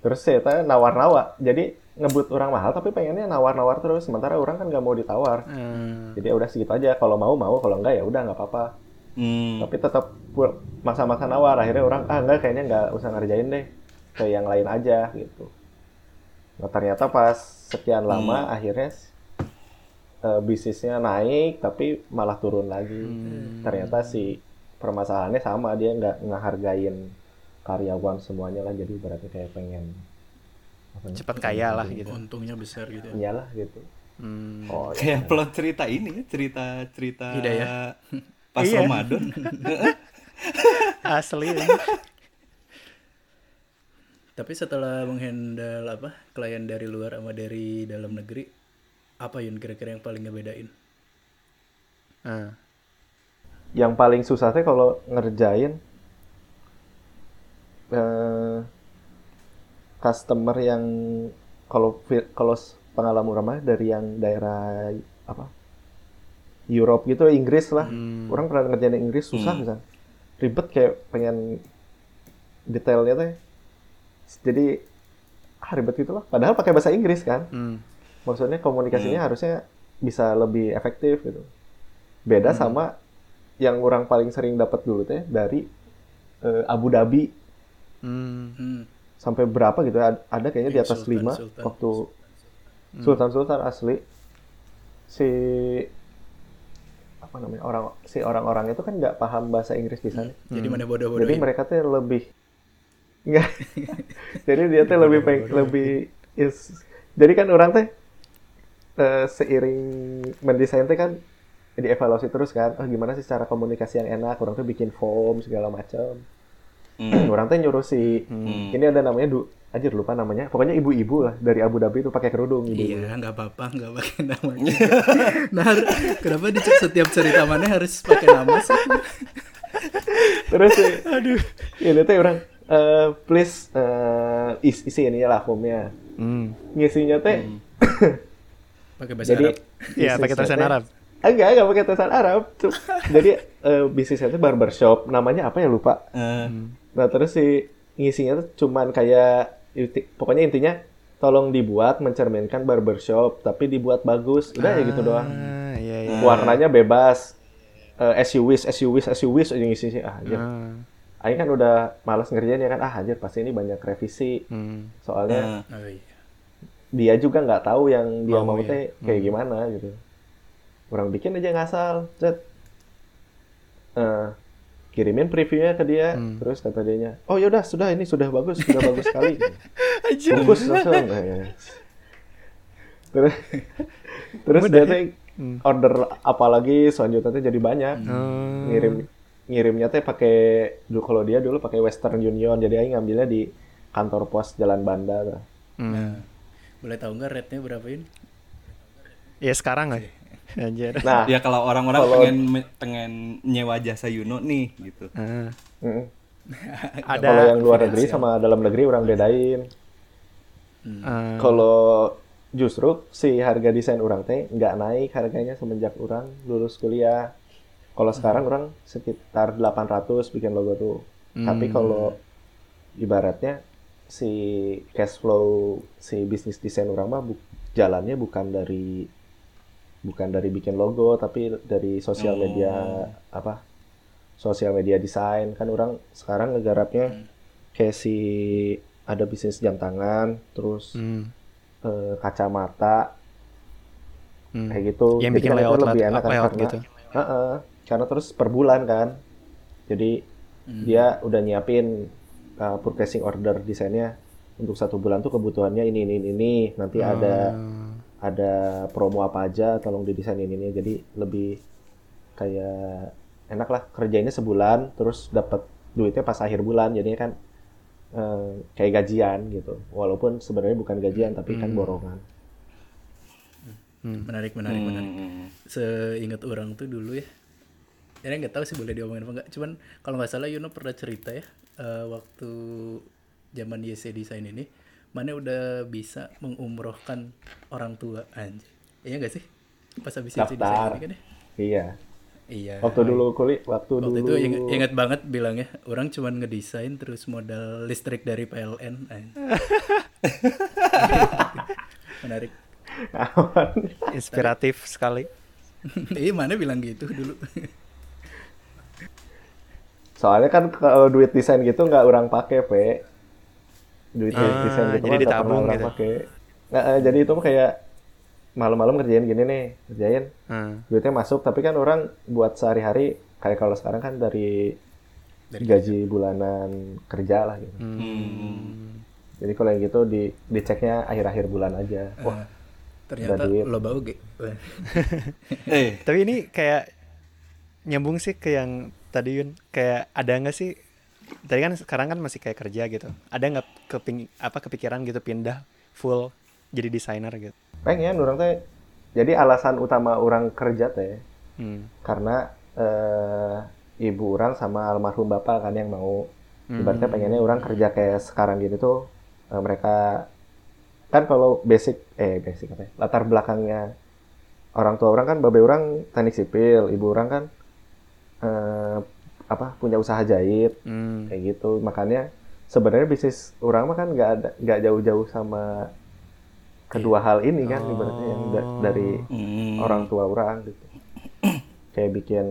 terus saya tanya nawar-nawar. Jadi ngebut orang mahal tapi pengennya nawar-nawar terus. Sementara orang kan nggak mau ditawar. Hmm. jadi ya udah segitu aja. Kalau mau mau. Kalau enggak ya udah nggak apa-apa. Hmm. tapi tetap masa-masa nawar. Akhirnya orang ah enggak kayaknya nggak usah ngerjain deh. Ke yang lain aja gitu nah ternyata pas sekian lama akhirnya eh, bisnisnya naik tapi malah turun lagi ternyata si permasalahannya sama dia nggak ngehargain karyawan semuanya lah jadi berarti kayak pengen apa ya, cepat kaya lah gitu. Untungnya besar gitu. ya. iyalah gitu Hmm. oh ya. Kayak plot cerita ini ya, cerita cerita Hidayah. pas Iya. Ramadan. Asli. Tapi setelah menghandle apa klien dari luar sama dari dalam negeri, apa Yun kira-kira yang paling ngebedain? Ah. yang paling susah teh kalau ngerjain eh, customer yang kalau kalau pengalaman ramah dari yang daerah apa Europe gitu Inggris lah orang pernah ngerjain yang Inggris susah Hmm. ribet kayak pengen detailnya teh jadi ah, ribet gitu lah padahal pakai bahasa Inggris kan. Hmm. maksudnya komunikasinya harusnya bisa lebih efektif gitu. Beda sama yang orang paling sering dapat dulu teh dari eh, Abu Dhabi. Hmm. Hmm. sampai berapa gitu ada ada kayaknya di atas Sultan, lima Sultan. waktu Sultan Sultan asli. Si apa namanya orang si orang-orang itu kan nggak paham bahasa Inggris bisa nih. Jadi mana bodoh-bodoh jadi mereka tuh lebih nggak jadi dia tuh lebih peng, lebih is jadi kan orang teh eh, seiring mendesain teh kan dievaluasi terus kan oh gimana sih cara komunikasi yang enak orang tuh bikin form segala macam Hmm. orang teh nyuruh si Hmm. ini ada namanya du anjir lupa namanya pokoknya ibu-ibu lah dari Abu Dhabi itu pakai kerudung ibu Iya, nggak apa-apa, nggak pakai nama. juga. nah, kenapa di setiap cerita mana harus pakai nama sih? terus si, aduh ini teh orang eh, please eh, is- isi ini lah formnya. Hmm. ngisinya teh Pakai bahasa jadi Arab. Iya, pakai tulisan teh- Arab. enggak enggak pakai tulisan Arab. Cuk. jadi eh, bisnisnya itu barbershop. Namanya apa ya? Lupa. Eh, nah terus si ngisinya tuh cuman kayak inti- pokoknya intinya tolong dibuat mencerminkan barbershop tapi dibuat bagus. Udah ya gitu doang. Ah, iya iya. warnanya bebas. Eh, as you wish as you wish as you wish aja ngisi ah Ah. Aing kan udah malas ngerjain ya kan ah anjir pasti ini banyak revisi. Hmm. soalnya Oh, iya. dia juga nggak tahu yang dia Mau, mau, ya. teh kayak gimana gitu. Orang bikin aja ngasal set Eh, kirimin previewnya ke dia terus kata dia oh yaudah sudah ini sudah bagus sudah bagus sekali. Bungkus langsung. Eh, terus terus dia teh order apalagi selanjutnya teh jadi banyak. Oh. ngirim ngirimnya teh pakai dulu kalau dia dulu pakai Western Union jadi aing ngambilnya di kantor pos Jalan Banda tuh. Hmm. Nah, boleh tahu nggak rate-nya berapa Yun? Ya sekarang lah. Anjir. Nah, ya kalau orang-orang Kalau- pengen pengen nyewa jasa Yuno nih gitu. Ah. mm, Ada kalau yang luar negeri sama dalam negeri orang bedain. ah, Kalau justru si harga desain orang teh nggak naik harganya semenjak orang lulus kuliah. Kalau sekarang orang sekitar 800 bikin logo tuh. Tapi kalau ibaratnya si cash flow si bisnis desain orang mah bu- jalannya bukan dari bukan dari bikin logo tapi dari sosial media apa sosial media desain kan orang sekarang ngegarapnya kayak si ada bisnis jam tangan terus Hmm. eh, kacamata Hmm. kayak gitu Yang Jadi bikin layout- lebih enak kan layout karena gitu. Heeh, karena terus per bulan kan jadi dia udah nyiapin uh, purchasing order desainnya untuk satu bulan tuh kebutuhannya ini ini ini, nanti ada Hmm. ada promo apa aja tolong didesain ini ini jadi lebih kayak enak lah kerjanya sebulan terus dapat duitnya pas akhir bulan jadinya kan eh, kayak gajian gitu walaupun sebenarnya bukan gajian tapi kan borongan Menarik, menarik, menarik. Hmm. Seingat orang tuh dulu ya. Ini nggak tahu sih boleh diomongin apa enggak. Cuman kalau nggak salah Yuno pernah cerita ya eh, waktu zaman YC Design ini, mana udah bisa mengumrohkan orang tua anjir. Iya nggak sih? Pas habis YC Design Daftar. ini kan ya? iya Iya. waktu dulu kuliah waktu, Waktu dulu itu inget, banget bilangnya orang cuman ngedesain terus modal listrik dari PLN. anjir. menarik. Inspiratif sekali. Iya mana bilang gitu dulu. Soalnya kan kalau duit desain gitu nggak orang pakai, Pe. Duit Ah, desain gitu jadi nggak pernah ditabung orang gitu. pakai. Nggak, eh, jadi itu mah kayak malam-malam kerjain gini nih, kerjain. Hmm. Duitnya masuk, tapi kan orang buat sehari-hari kayak kalau sekarang kan dari, gaji bulanan kerja lah gitu. Hmm. Jadi kalau yang gitu di diceknya akhir-akhir bulan aja. Wah, Ternyata duit. lo bau ge. Eh, Tapi ini kayak nyambung sih ke yang tadi Yun kayak ada nggak sih tadi kan sekarang kan masih kayak kerja gitu ada nggak keping apa kepikiran gitu pindah full jadi desainer gitu pengen orang teh. Jadi alasan utama orang kerja teh hmm. karena eh, ibu orang sama almarhum bapak kan yang mau ibaratnya pengennya orang kerja kayak sekarang gini tuh eh, mereka kan kalau basic eh basic apa ya, latar belakangnya orang tua orang kan babe orang teknik sipil ibu orang kan eh, apa punya usaha jahit Hmm. kayak gitu. Makanya sebenarnya bisnis orang mah kan nggak ada nggak jauh-jauh sama kedua hal ini kan ibaratnya yang da- dari hmm. orang tua orang gitu. Kayak bikin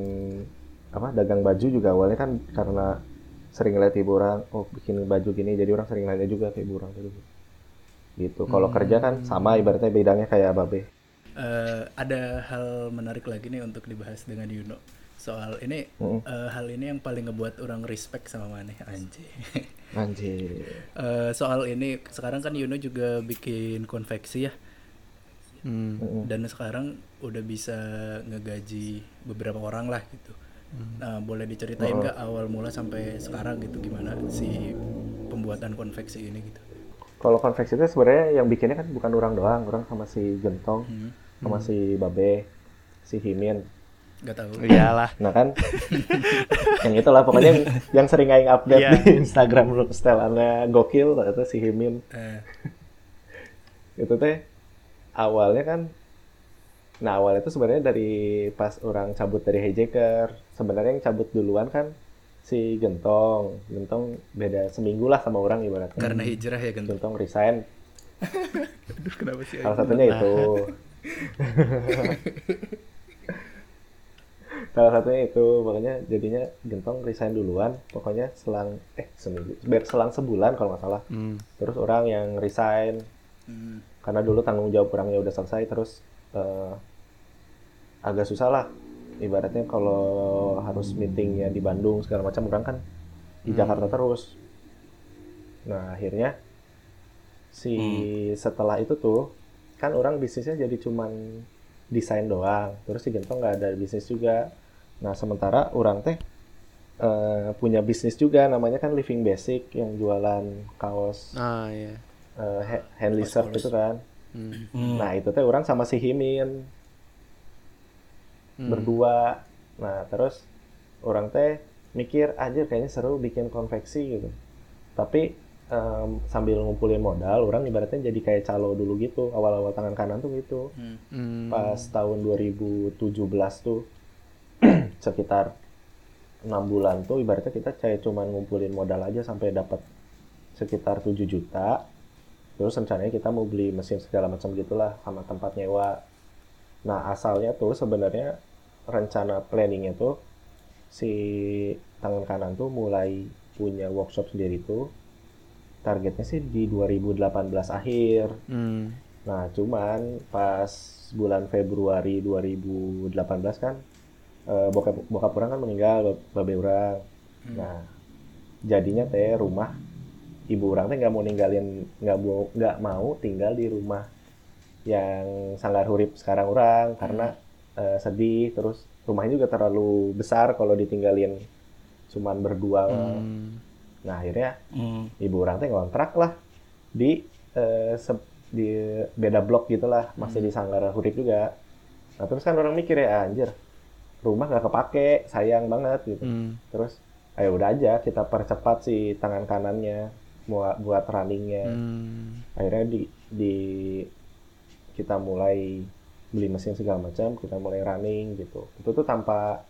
apa dagang baju juga awalnya kan karena sering lihat ibu orang oh bikin baju gini jadi orang sering nanya juga ke ibu orang dulu gitu. Kalau kerja kan sama ibaratnya bidangnya kayak babe Eh, ada hal menarik lagi nih untuk dibahas dengan Yuno soal ini eh, hal ini yang paling ngebuat orang respect sama Maneh anjir. anjir Eh, soal ini sekarang kan Yuno juga bikin konveksi ya. Hmm. dan sekarang udah bisa ngegaji beberapa orang lah gitu. Nah boleh diceritain nggak awal mula sampai sekarang gitu? Gimana si pembuatan konveksi ini gitu? kalau konveksi itu sebenarnya yang bikinnya kan bukan orang doang. Orang sama si gentong sama si babe si himin Gak tahu. iyalah nah kan yang itulah pokoknya yang, yang sering aing update Iya. di Instagram lu setelannya gokil itu si himin Eh, itu teh awalnya kan nah awalnya itu sebenarnya dari pas orang cabut dari hijacker sebenarnya yang cabut duluan kan si gentong gentong beda seminggu lah sama orang ibaratnya karena hijrah ya Gentong. gentong resign Aduh kenapa sih? salah satunya itu salah satunya itu makanya jadinya gentong resign duluan pokoknya selang eh seminggu biar selang sebulan kalau nggak salah. Hmm. terus orang yang resign Hmm. karena dulu tanggung jawab orangnya udah selesai terus eh, agak susah lah. Ibaratnya kalau harus meetingnya di Bandung segala macam orang kan di Jakarta terus. Nah akhirnya si setelah itu tuh kan orang bisnisnya jadi cuman desain doang terus si Gentong nggak ada bisnis juga nah sementara orang teh eh, punya bisnis juga namanya kan Living Basic yang jualan kaos ah iya eh, ha- hand lizard itu kan. Hmm. Nah itu teh orang sama si Himin berdua. Nah terus orang teh mikir aja kayaknya seru bikin konveksi gitu. Tapi em, sambil ngumpulin modal, orang ibaratnya jadi kayak calo dulu gitu. Awal-awal tangan kanan tuh gitu. Hmm. Pas tahun 2017 tuh sekitar enam bulan tuh ibaratnya kita kayak cuma ngumpulin modal aja sampai dapat sekitar 7 juta terus rencananya kita mau beli mesin segala macam gitulah sama tempat nyewa nah asalnya tuh sebenarnya rencana planningnya tuh si tangan kanan tuh mulai punya workshop sendiri tuh targetnya sih di 2018 akhir Hmm. Nah, cuman pas bulan Februari 2018 kan eh, bokap bokap orang kan meninggal, babe orang. Nah, jadinya teh rumah ibu orang teh nggak mau ninggalin nggak mau nggak mau tinggal di rumah yang sanggar hurip sekarang orang karena eh, sedih terus rumahnya juga terlalu besar kalau ditinggalin cuman berdua. Hmm. Nah, akhirnya Hmm. ibu orang teh ngontrak lah di eh, se- di beda blok gitulah masih di Sanggara Hurip juga nah terus kan orang mikir ya anjir rumah nggak kepake sayang banget gitu Hmm. terus ayo udah aja kita percepat si tangan kanannya buat buat runningnya Hmm. akhirnya di di kita mulai beli mesin segala macam kita mulai running gitu itu tuh tanpa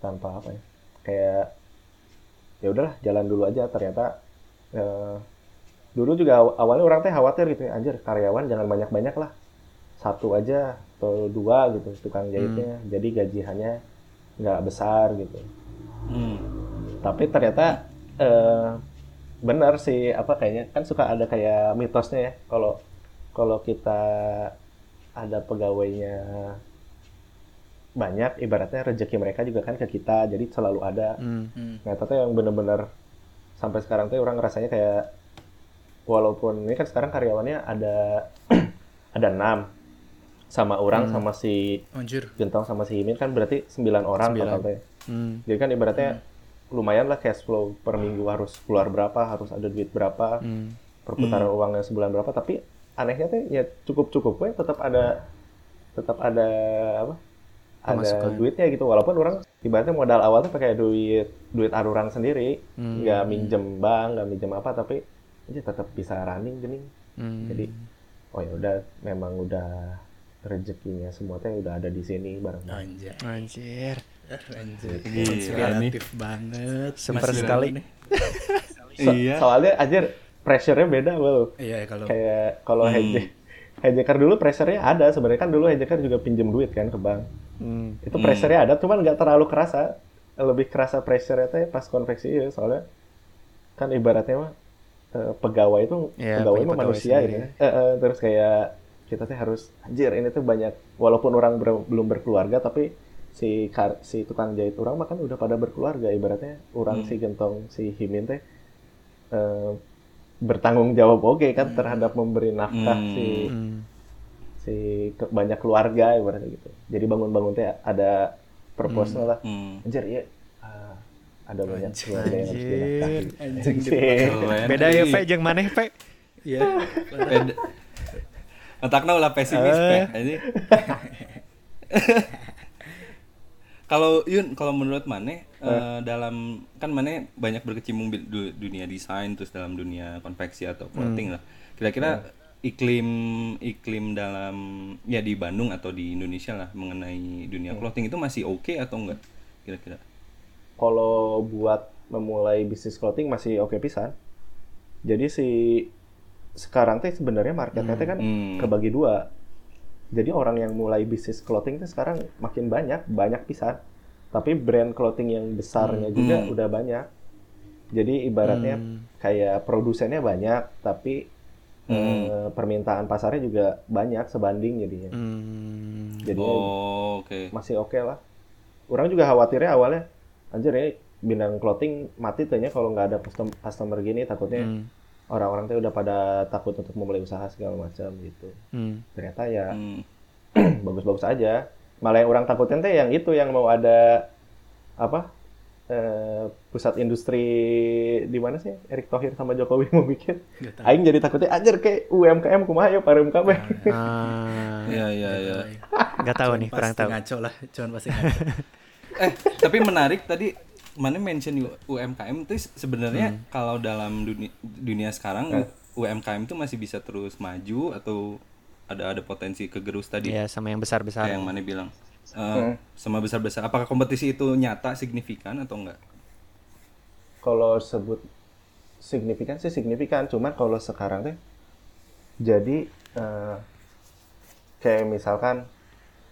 tanpa apa ya kayak ya udahlah jalan dulu aja. Ternyata eh, dulu juga aw- awalnya orang teh khawatir gitu ya anjir karyawan jangan banyak banyak lah. Satu aja atau dua gitu tukang jahitnya. Jadi gajiannya nggak besar gitu. Hmm. tapi ternyata eh, benar sih apa kayaknya kan suka ada kayak mitosnya ya. Kalau kalau kita ada pegawainya banyak ibaratnya rezeki mereka juga kan ke kita jadi selalu ada Hmm. Hmm. nah itu yang bener-bener sampai sekarang tuh orang rasanya kayak walaupun ini kan sekarang karyawannya ada ada enam sama orang sama si Anjir. Gentong sama si Himin kan berarti 9 orang Sembilan. total teh. Hmm. Jadi kan ibaratnya lumayan lah cash flow per minggu harus keluar berapa, harus ada duit berapa, Hmm. perputaran uangnya sebulan berapa. Tapi anehnya tuh ya cukup-cukup we tetap ada tetap ada apa? Ada Pemasukan. duitnya gitu. Walaupun orang ibaratnya modal awalnya pakai duit duit aruran sendiri, Hmm. nggak minjem bank, nggak minjem apa, tapi aja tetap bisa running gini. Hmm. Jadi oh ya udah memang udah rezekinya semua teh udah ada di sini bareng. Anjir. Anjir. Anjir. Gila Konspiratif banget. Masih sekali. nih. So- Iya. Soalnya anjir pressure-nya beda well. Iya kalau Kayak kalau Hmm. Hedgeker dulu pressure-nya ada. Sebenarnya kan dulu Hedgeker juga pinjem duit kan ke bank. Hmm. Itu pressure-nya ada, cuman nggak terlalu kerasa. Lebih kerasa pressure-nya teh pas konveksi ya, soalnya kan ibaratnya mah eh, pegawai itu Iya, pegawai pegawai manusia sendiri. gitu. Eh, eh, terus kayak kita teh harus anjir ini tuh banyak walaupun orang ber- belum berkeluarga tapi si kar- si tukang jahit orang mah kan udah pada berkeluarga ibaratnya orang si gentong si Himin teh eh, bertanggung jawab oke kan terhadap memberi nafkah Hmm. si Hmm. si ke- banyak keluarga ibaratnya gitu. Jadi bangun-bangun teh ada purpose-nya lah. Hmm. Anjir ya ah, ada banyak Anjir. keluarga yang harus dinafkahi. Anjir. Keren. Beda ya, Ih, Pe, jeung maneh, Pe. Iya. Beda. Otaknya ulah pesimis, Eh. Pe. Kalau Yun, kalau menurut Mane eh, dalam kan Mane banyak berkecimpung di du- dunia desain terus dalam dunia konveksi atau clothing lah. Kira-kira iklim iklim dalam ya di Bandung atau di Indonesia lah mengenai dunia clothing itu masih oke atau enggak? Kira-kira. Kalau buat memulai bisnis clothing masih oke pisan. Jadi si sekarang teh sebenarnya marketnya teh kan Hmm. kebagi dua. Jadi orang yang mulai bisnis clothing teh sekarang makin banyak, banyak pisan. Tapi brand clothing yang besarnya juga Hmm. udah banyak. Jadi ibaratnya kayak produsennya banyak, tapi eh, permintaan pasarnya juga banyak sebanding jadinya. Hmm. Jadinya Oh, oke. masih oke lah. Orang juga khawatirnya awalnya, anjir ya bidang clothing mati tehnya kalau nggak ada custom- customer gini takutnya Hmm. Orang-orang tuh udah pada takut untuk memulai usaha segala macam gitu. Hmm. Ternyata ya Hmm. bagus-bagus aja. Malah yang orang takutin teh yang itu yang mau ada apa eh, pusat industri di mana sih Erick Thohir sama Jokowi mau bikin. Aing jadi takutnya anjir kayak UMKM kumaha ya pareum kabeh. Ah, Iya, iya, iya. nggak tahu nih, kurang tahu. ngaco lah, cuman pasti ngaco. eh tapi menarik tadi mana mention UMKM itu sebenarnya kalau dalam dunia dunia sekarang UMKM itu masih bisa terus maju atau ada ada potensi kegerus tadi? Iya, sama yang besar-besar. kayak yang mana bilang? Eh, sama besar-besar. Apakah kompetisi itu nyata signifikan atau enggak? kalau sebut signifikan sih signifikan. Cuman kalau sekarang teh jadi eh, kayak misalkan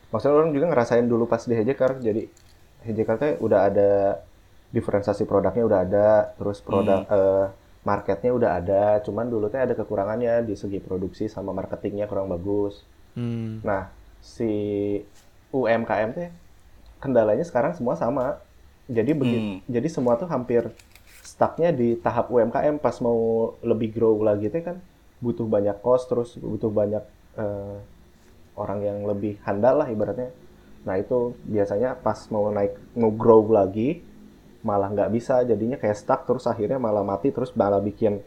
maksudnya orang juga ngerasain dulu pas di Hejeker jadi Hejeker teh udah ada diferensiasi produknya udah ada terus produk eh, marketnya udah ada cuman dulu teh ada kekurangannya di segi produksi sama marketingnya kurang bagus Hmm. Nah, si UMKM teh kendalanya sekarang semua sama. Jadi begitu, jadi semua tuh hampir stucknya di tahap UMKM pas mau lebih grow lagi teh kan butuh banyak cost terus butuh banyak eh, orang yang lebih handal lah ibaratnya. Nah itu biasanya pas mau naik mau grow lagi malah nggak bisa jadinya kayak stuck terus akhirnya malah mati terus malah bikin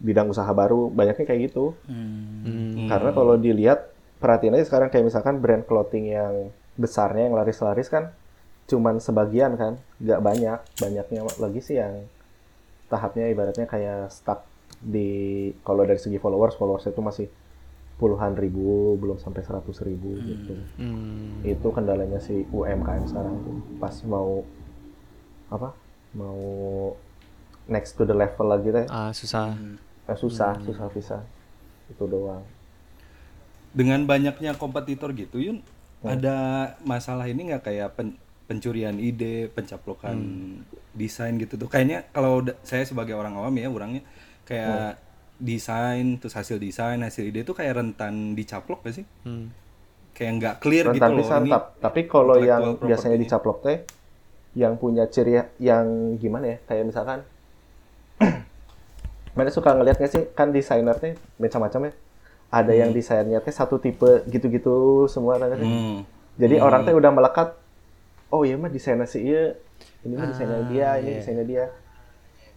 bidang usaha baru banyaknya kayak gitu. Hmm. Karena kalau dilihat perhatiin aja sekarang kayak misalkan brand clothing yang besarnya yang laris-laris kan cuman sebagian kan, nggak banyak. Banyaknya lagi sih yang tahapnya ibaratnya kayak stuck di kalau dari segi followers, followers itu masih puluhan ribu, belum sampai seratus ribu gitu. Hmm. Itu kendalanya si UMKM sekarang tuh. Pas mau apa? Mau next to the level lagi teh, Ah, susah. eh, susah, susah bisa. Itu doang. Dengan banyaknya kompetitor gitu, Yun, ada masalah ini nggak kayak pen- pencurian ide, pencaplokan desain gitu tuh. Kayaknya kalau saya sebagai orang awam ya, orangnya kayak desain, terus hasil desain, hasil ide itu kayak rentan dicaplok gak sih? Hmm. Kayak nggak clear gitu rentan loh. pisan, Ini tap- tapi kalau yang biasanya dicaplok teh yang punya ciri yang gimana ya? Kayak misalkan mana suka ngeliat sih? Kan desainer teh macam-macam ya. Ada yang desainnya teh satu tipe gitu-gitu semua kan Hmm. jadi orang teh udah melekat oh iya mah desainer si iya ini mah desainer dia ini desainer dia.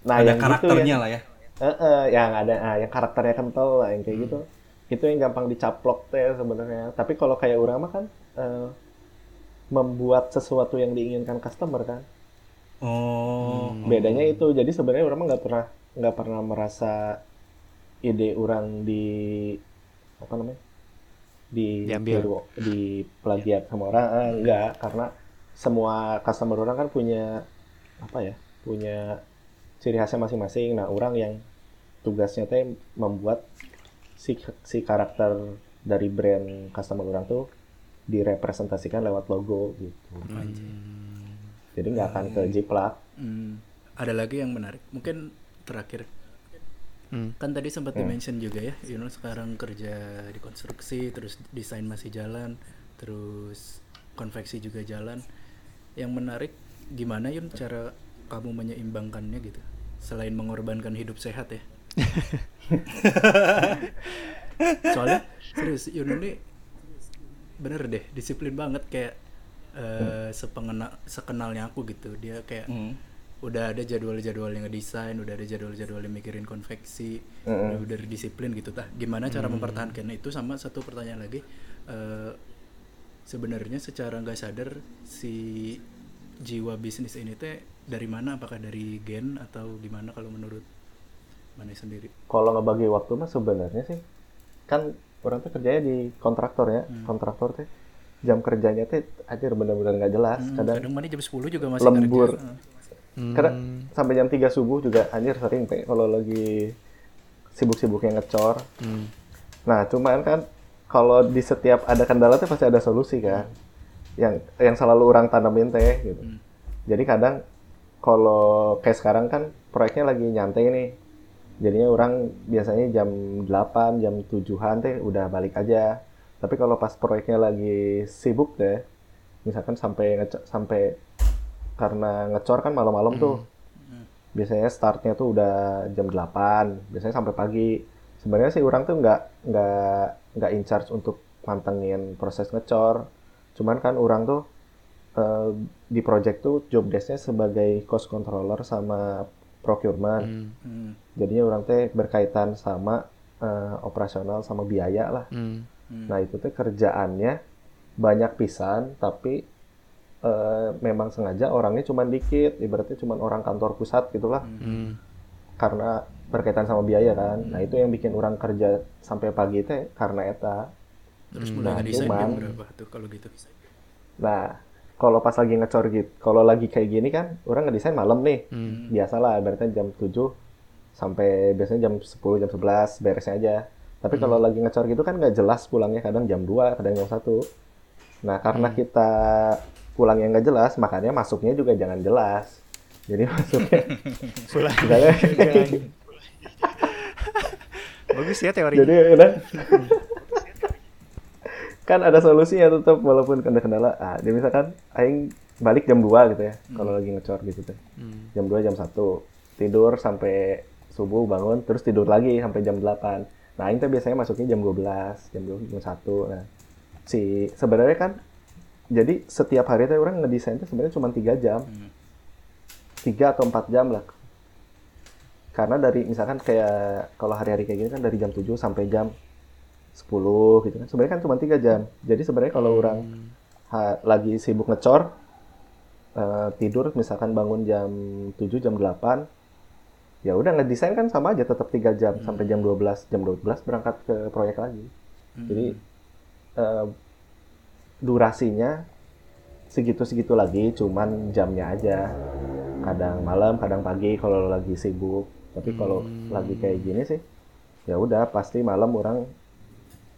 Nah ada yang karakternya gitu yang, lah ya. Heeh, yang ada ah, yang karakternya kental lah yang kayak gitu. Itu yang gampang dicaplok teh sebenarnya. Tapi kalau kayak orang mah kan eh, membuat sesuatu yang diinginkan customer kan? Oh. bedanya itu. Jadi sebenarnya orang mah nggak pernah nggak pernah merasa ide orang di apa namanya? Di Diambil. tiru- di plagiat sama orang. Ah, enggak karena semua customer orang kan punya apa ya punya ciri khasnya masing-masing. Nah orang yang tugasnya teh membuat si si karakter dari brand customer orang tuh direpresentasikan lewat logo gitu jadi nggak akan ke jiplak Hmm, ada lagi yang menarik. Mungkin terakhir. Hmm. Kan tadi sempat di-mention juga ya, Yuno sekarang kerja di konstruksi, terus desain masih jalan, terus konveksi juga jalan. Yang menarik gimana Yun cara kamu menyeimbangkannya gitu? Selain mengorbankan hidup sehat ya. Soalnya serius Yun ini bener deh disiplin banget kayak eh, sepengena sekenalnya aku gitu. Dia kayak Hmm. udah ada jadwal-jadwalnya ngedesain udah ada jadwal-jadwalnya mikirin konveksi udah, udah disiplin gitu tah. Gimana cara mempertahankan itu? Sama satu pertanyaan lagi eh, sebenarnya secara nggak sadar si jiwa bisnis ini teh dari mana? Apakah dari gen atau gimana kalau menurut mana sendiri? Kalau ngebagi waktu mah sebenarnya sih kan orang tuh kerjanya di kontraktor ya kontraktor teh jam kerjanya teh aja bener-bener nggak jelas Hmm, kadang kadang mana jam 10 juga masih lembur. Hmm. kadang sampai jam 3 subuh juga anjir sering teh kalau lagi sibuk-sibuknya ngecor Hmm. nah cuman kan kalau di setiap ada kendala teh pasti ada solusi kan yang yang selalu orang tanamin teh gitu jadi kadang kalau kayak sekarang kan proyeknya lagi nyantai nih jadinya orang biasanya jam 8 jam 7-an teh udah balik aja. Tapi kalau pas proyeknya lagi sibuk deh misalkan sampai ngeco- sampai karena ngecor kan malam-malam tuh. Biasanya startnya tuh udah jam 8 biasanya sampai pagi. Sebenarnya sih orang tuh nggak nggak nggak in charge untuk mantengin proses ngecor. Cuman kan orang tuh eh, di project tuh job desk-nya sebagai cost controller sama procurement. Hmm. Hmm. Jadinya orang teh berkaitan sama eh, operasional sama biaya lah Hmm. Nah itu tuh kerjaannya banyak pisan, tapi eh, memang sengaja orangnya cuma dikit, ibaratnya cuma orang kantor pusat gitulah, Hmm. karena berkaitan sama biaya kan. Nah itu yang bikin orang kerja sampai pagi teh karena eta. terus Hmm, mulai nah, cuman- berapa tuh kalau gitu Nah, kalau pas lagi ngecor gitu, kalau lagi kayak gini kan, orang ngedesain malam nih. Hmm. Biasalah, berarti jam 7 sampai biasanya jam 10, jam 11 beresnya aja. Tapi kalau lagi ngecor gitu kan nggak jelas pulangnya, kadang jam 2, kadang jam 1. Nah, karena kita pulangnya nggak jelas, makanya masuknya juga jangan jelas. Jadi masuknya, Pulang. misalnya, Bagus ya teori. jadi udah. kan ada solusinya tetap walaupun ada kendala. Ah, dia misalkan aing balik jam 2 gitu ya, kalau lagi ngecor gitu. Hmm. Jam 2 jam 1 tidur sampai subuh bangun terus tidur lagi sampai jam 8. Nah, teh biasanya masuknya jam 12, jam 12 jam 1. Nah, si sebenarnya kan jadi setiap hari teh orang ngedesain teh sebenarnya cuma 3 jam. 3 atau 4 jam lah. Karena dari misalkan kayak kalau hari-hari kayak gini kan dari jam 7 sampai jam 10 gitu kan. Sebenarnya kan cuma 3 jam. Jadi sebenarnya kalau orang ha- lagi sibuk ngecor eh, tidur misalkan bangun jam 7 jam 8 ya udah ngedesain kan sama aja tetap 3 jam sampai jam 12 jam 12 berangkat ke proyek lagi. Jadi eh, durasinya segitu-segitu lagi, cuman jamnya aja. Kadang malam, kadang pagi kalau lagi sibuk. Tapi kalau lagi kayak gini sih, ya udah pasti malam orang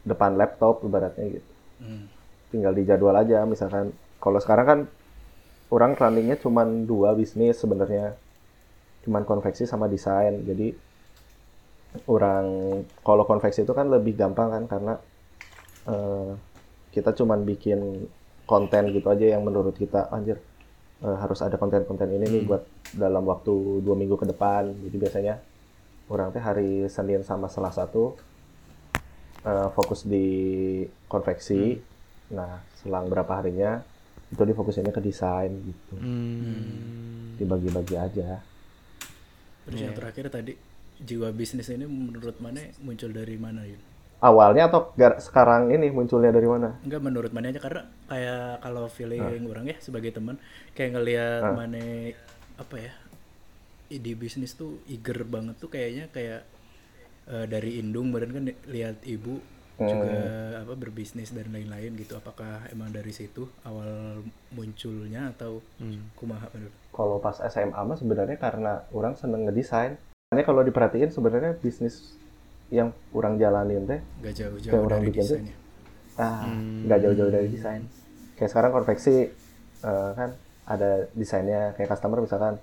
depan laptop ibaratnya gitu. Hmm. Tinggal dijadwal aja. Misalkan kalau sekarang kan orang runningnya cuman dua bisnis sebenarnya, cuman konveksi sama desain. Jadi orang kalau konveksi itu kan lebih gampang kan karena eh, kita cuman bikin konten gitu aja yang menurut kita anjir eh, harus ada konten-konten ini nih buat dalam waktu dua minggu ke depan. Jadi biasanya orang teh hari Senin sama Selasa tuh eh, fokus di konveksi. Nah selang berapa harinya itu difokusinnya ke desain gitu. Hmm. dibagi-bagi aja Terus yang terakhir tadi jiwa bisnis ini menurut mana muncul dari mana Yun? awalnya atau gar- sekarang ini munculnya dari mana? Enggak menurut mana aja karena kayak kalau feeling orang ya sebagai teman kayak ngelihat mana apa ya ide bisnis tuh eager banget tuh kayaknya kayak eh, dari indung badan kan lihat ibu juga apa berbisnis dan lain-lain gitu apakah emang dari situ awal munculnya atau kumaha menurut kalau pas SMA mah sebenarnya karena orang seneng ngedesain. Makanya kalau diperhatiin sebenarnya bisnis yang orang jalanin teh nggak jauh-jauh Kayak orang dari bikin tuh. desainnya ah nggak jauh-jauh dari desain. Kayak sekarang konveksi eh, kan ada desainnya kayak customer misalkan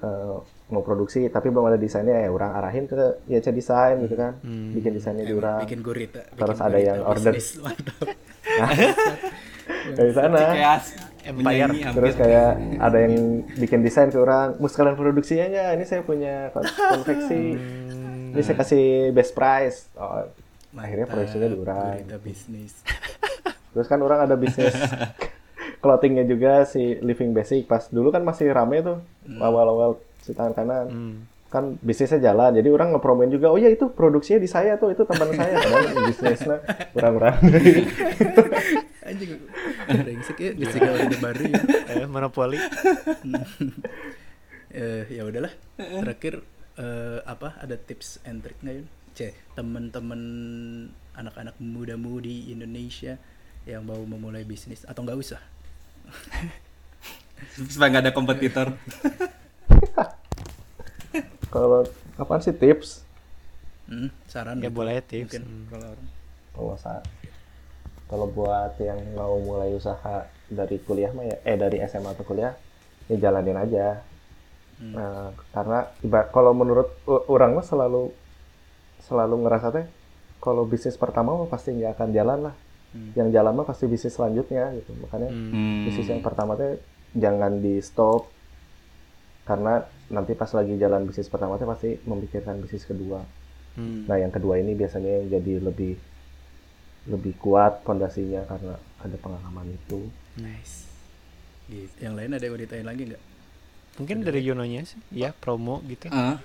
eh, mau produksi tapi belum ada desainnya ya orang arahin ke IC desain gitu kan. Bikin desainnya di orang. bikin gurita Terus bikin ada gurita yang order. bisnis, mantap Dari sana. Empire. Hampir. Terus kayak ada yang bikin desain ke orang, mau sekalian produksinya ya, ini saya punya kon- konveksi, ini saya kasih best price. Oh, akhirnya produksinya di orang. bisnis Terus kan orang ada bisnis clothingnya juga si Living Basic. Pas dulu kan masih rame tuh awal-awal si tangan kanan. Kan bisnisnya jalan, jadi orang ngepromoin juga. Oh ya itu produksinya di saya tuh, itu teman saya. Padahal bisnisnya orang-orang. anjing brengsek ya bisnis orde baru ya Eh, monopoli. eh ya udahlah terakhir eh, apa ada tips and trick nggak yun ceh teman-teman anak-anak muda-mudi Indonesia yang mau memulai bisnis atau nggak usah Supaya nggak ada kompetitor. Kalau apaan sih tips? Hmm, saran Ya gitu. boleh tips. mungkin kalau orang Kalau saat kalau buat yang mau mulai usaha dari kuliah mah ya eh dari SMA atau kuliah ya jalanin aja. Nah, karena kalau menurut orang mah selalu selalu ngerasa teh kalau bisnis pertama mah pasti nggak akan jalan lah. Yang jalan mah pasti bisnis selanjutnya gitu. Makanya Hmm. bisnis yang pertama teh jangan di stop karena nanti pas lagi jalan bisnis pertama teh pasti memikirkan bisnis kedua. Hmm. Nah, yang kedua ini biasanya yang jadi lebih lebih kuat fondasinya karena ada pengalaman itu. Nice. gitu. yang lain ada yang mau ditanyain lagi nggak Mungkin dari Yunonya sih, ya promo gitu. Ah,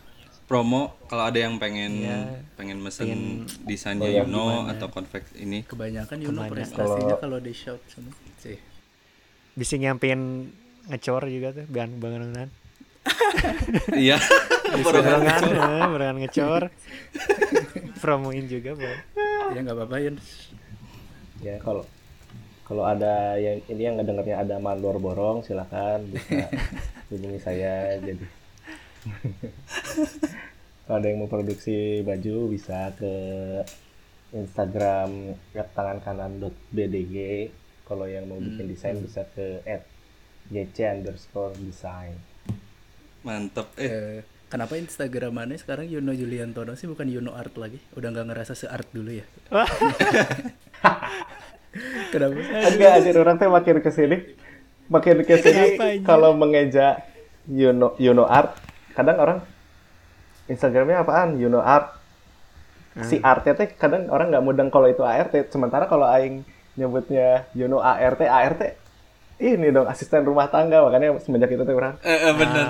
promo kalau ada yang pengen Iya. pengen mesen desainnya Oh, ya, Yuno atau konveks ini kebanyakan Yuno prestasinya kalau di shout semua sih Bisa nyampein ngecor juga tuh, bahan bangunan. Iya Barengan, eh, barengan ngecor. Promoin juga, Bang. ya nggak apa-apa Yun Ya kalau Kalau ada yang ini yang ngedengarnya ada mandor borong silakan bisa hubungi saya jadi. Kalau ada yang mau produksi baju bisa ke Instagram tangankanan.bdg. Kalau yang mau bikin desain bisa ke @yc underscore design. Mantep. Eh, Eh, kenapa Instagramannya sekarang Yuno Juliantono sih bukan Yuno Art lagi? Udah nggak ngerasa se-art dulu ya? Kenapa? Enggak, anjir orang teh makin ke sini makin ke sini Kenapa, anjir? kalau mengeja Yuno Yuno Art, kadang orang Instagramnya apaan? Yuno Art. Si artnya teh kadang orang nggak mudeng kalau itu ART, sementara kalau aing nyebutnya Yuno ART, ART ini dong asisten rumah tangga makanya semenjak itu tuh orang eh, eh, bener.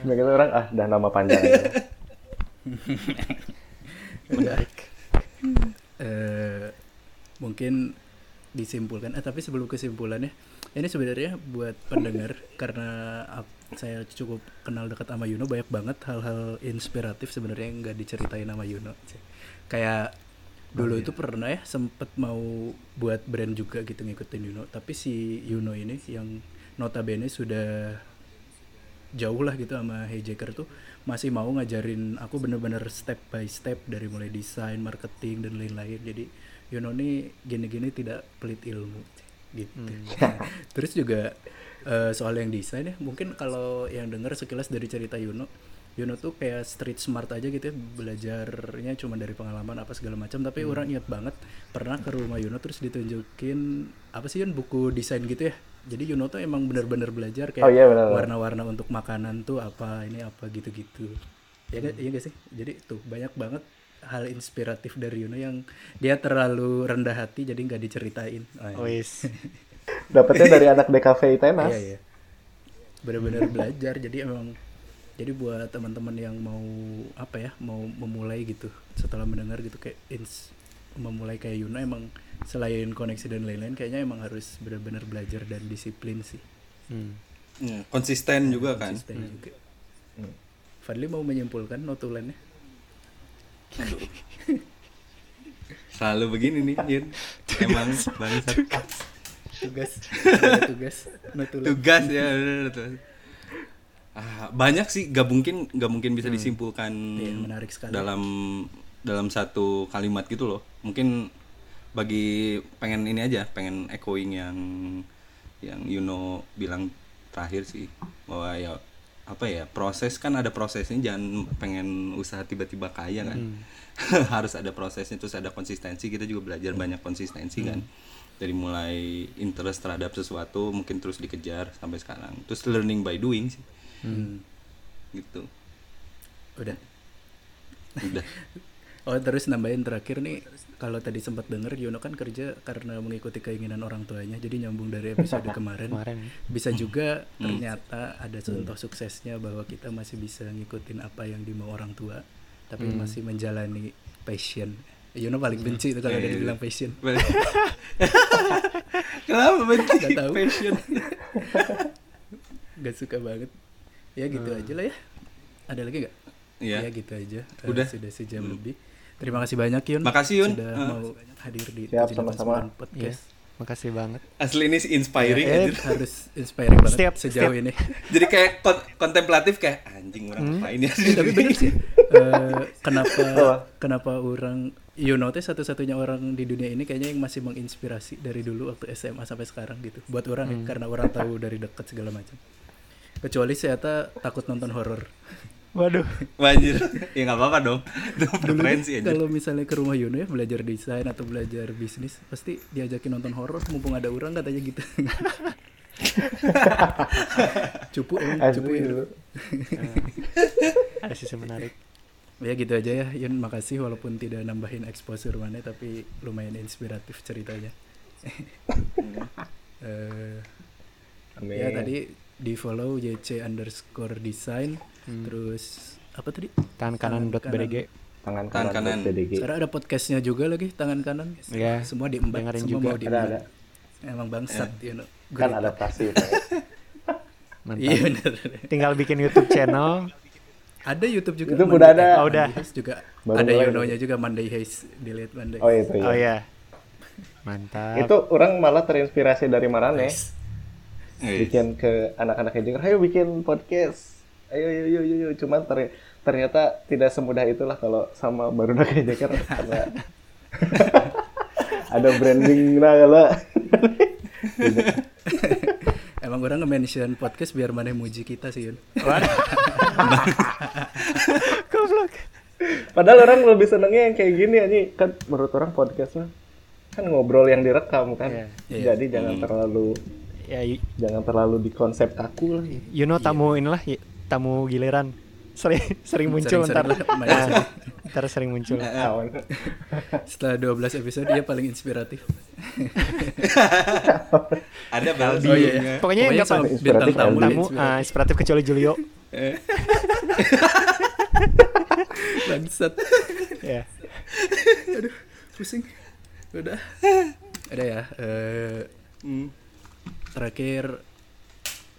semenjak itu orang ah dah nama panjang. Menarik. eh mungkin disimpulkan eh tapi sebelum kesimpulannya ini sebenarnya buat pendengar karena saya cukup kenal dekat sama Yuno banyak banget hal-hal inspiratif sebenarnya yang nggak diceritain sama Yuno kayak dulu itu pernah ya sempet mau buat brand juga gitu ngikutin Yuno tapi si Yuno ini yang notabene sudah jauh lah gitu sama Hijacker tuh masih mau ngajarin aku bener-bener step by step dari mulai desain, marketing dan lain-lain. Jadi Yuno nih gini-gini tidak pelit ilmu gitu. Terus juga eh, soal yang desain ya, mungkin kalau yang denger sekilas dari cerita Yuno, Yuno tuh kayak street smart aja gitu ya, belajarnya cuma dari pengalaman apa segala macam. Tapi orang ingat banget pernah ke rumah Yuno terus ditunjukin apa sih Yun buku desain gitu ya. Jadi Yuno tuh emang bener-bener belajar kayak Oh iya, warna-warna untuk makanan tuh apa ini apa gitu-gitu ya nggak iya nggak sih jadi tuh banyak banget hal inspiratif dari Yuno yang dia terlalu rendah hati jadi nggak diceritain Ah, Wis. Dapatnya dari anak DKV Tenas. iya iya benar-benar belajar jadi emang jadi buat teman-teman yang mau apa ya mau memulai gitu setelah mendengar gitu kayak ins memulai kayak Yuno emang selain koneksi dan lain-lain kayaknya emang harus benar-benar belajar dan disiplin sih Hmm. Ya, konsisten juga kan. konsisten juga Fadli mau menyimpulkan notulennya Selalu begini nih, Yun. Emang bangsat. tugas tugas notulen Tugas ya, bener. Ah, banyak sih gak mungkin gak mungkin bisa disimpulkan Iya, menarik sekali. dalam dalam satu kalimat gitu loh. Mungkin bagi pengen ini aja, pengen echoing yang yang Yuno bilang terakhir sih bahwa ya apa ya proses kan ada prosesnya jangan pengen usaha tiba-tiba kaya kan. Harus ada prosesnya terus ada konsistensi. Kita juga belajar banyak konsistensi kan. Dari mulai interest terhadap sesuatu mungkin terus dikejar sampai sekarang. Terus learning by doing sih Hmm, gitu. Udah. Udah. Oh terus nambahin terakhir nih kalau tadi sempat denger Yono kan kerja karena mengikuti keinginan orang tuanya jadi nyambung dari episode kemarin. Kemarin. bisa juga ternyata ada contoh suksesnya bahwa kita masih bisa ngikutin apa yang dimau orang tua tapi masih menjalani passion. Yono paling benci itu kalau Iya, ada iya. dibilang passion. Kenapa benci? Gak tahu. passion. Gak suka banget ya gitu aja lah ya. Ada lagi nggak? Iya. ya gitu aja. Eh, Udah. sudah sejam lebih. Terima kasih banyak Yun. Makasih, Yun. sudah Ah. mau hadir di Siap, 789 sama-sama. podcast. Makasih banget. asli ini sih inspiring Eh, anjir. harus inspiring banget Setiap- sejauh setiap- ini. Jadi kayak kon- kontemplatif kayak anjing orang ngapain ya? Eh, tapi bener sih. Eh, kenapa kenapa orang Yuno teh satu-satunya orang di dunia ini kayaknya yang masih menginspirasi dari dulu waktu SMA sampai sekarang gitu. Buat orang ya, karena orang tahu dari dekat segala macam kecuali saya ta- takut nonton horor Waduh. Anjir, ya nggak apa-apa dong. Itu preferensi aja. kalau misalnya ke rumah Yuno ya belajar desain atau belajar bisnis pasti diajakin nonton horor mumpung ada orang katanya gitu cupu emang cupu ya. dulu. Ada sisi menarik. ya gitu aja ya Yun makasih walaupun tidak nambahin exposure mana tapi lumayan inspiratif ceritanya Eh, Amin. ya tadi di follow YC underscore design terus apa tadi Tangan kanan dot BDG. tangan Tangan kanan, kanan. BDG. sekarang ada podcastnya juga lagi tangan kanan Iya, semua diembat dengerin semua juga. mau diembat Ada, emang bangsat you know. Kan Gurita. adaptasi. Mantap. iya bener Tinggal bikin YouTube channel. ada YouTube juga YouTube Monday- udah ada. Oh, udah. Monday juga Baru ada mulai Yuno nya juga Monday Haze dilihat Monday Oh itu ya. Oh iya. Mantap. Itu orang malah terinspirasi dari Marane. Wih. Bikin ke anak-anak Jacker, ayo bikin podcast. Ayo, ayo, ayo, ayo. Cuman ter- ternyata tidak semudah itulah kalau sama baru Jacker karena ada branding lah kalau. Emang orang nge-mention podcast biar mana muji kita sih Yun. Goblok. Padahal orang lebih senengnya yang kayak gini aja kan menurut orang podcastnya kan ngobrol yang direkam kan. Iya. Iya. Jadi jangan terlalu Ya, y- jangan terlalu di konsep kaku lah. you know tamu inilah y- tamu giliran. Sering sering muncul ntar. Sering-sering lah, main Nah, sering. ntar sering muncul. Awan. Setelah 12 episode dia paling inspiratif. Ada Baldi. Oh iya, iya. Pokoknya nggak sama pa- bintang Inspiratif, tamu tamu ah, inspiratif kecuali Julio. bangsat. ya. Aduh, pusing. Udah. Ada ya. eh, Hmm. Terakhir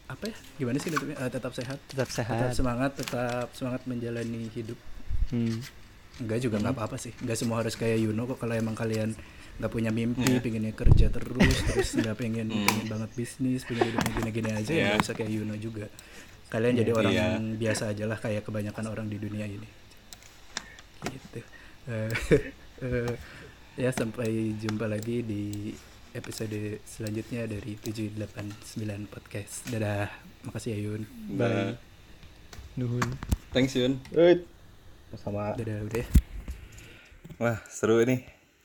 apa ya? Gimana sih nutupnya? Eh, tetap sehat. Tetap Tetap sehat. semangat, tetap semangat menjalani hidup. Hmm. Enggak juga nggak apa-apa sih. Enggak semua harus kayak Yuno kok kalau emang kalian nggak punya mimpi, Iya. pengennya kerja terus, terus nggak pengen pengen banget bisnis, pengen hidupnya gini-gini aja ya Iya. nggak usah kayak Yuno juga. Kalian jadi orang Iya. biasa aja lah kayak kebanyakan orang di dunia ini. Gitu. Eh, eh, ya sampai jumpa lagi di episode selanjutnya dari 789 podcast. Dadah. Makasih ya Yun. Bye. Nuhun. Thanks Yun. Sama Dadah udah. Wah, seru ini.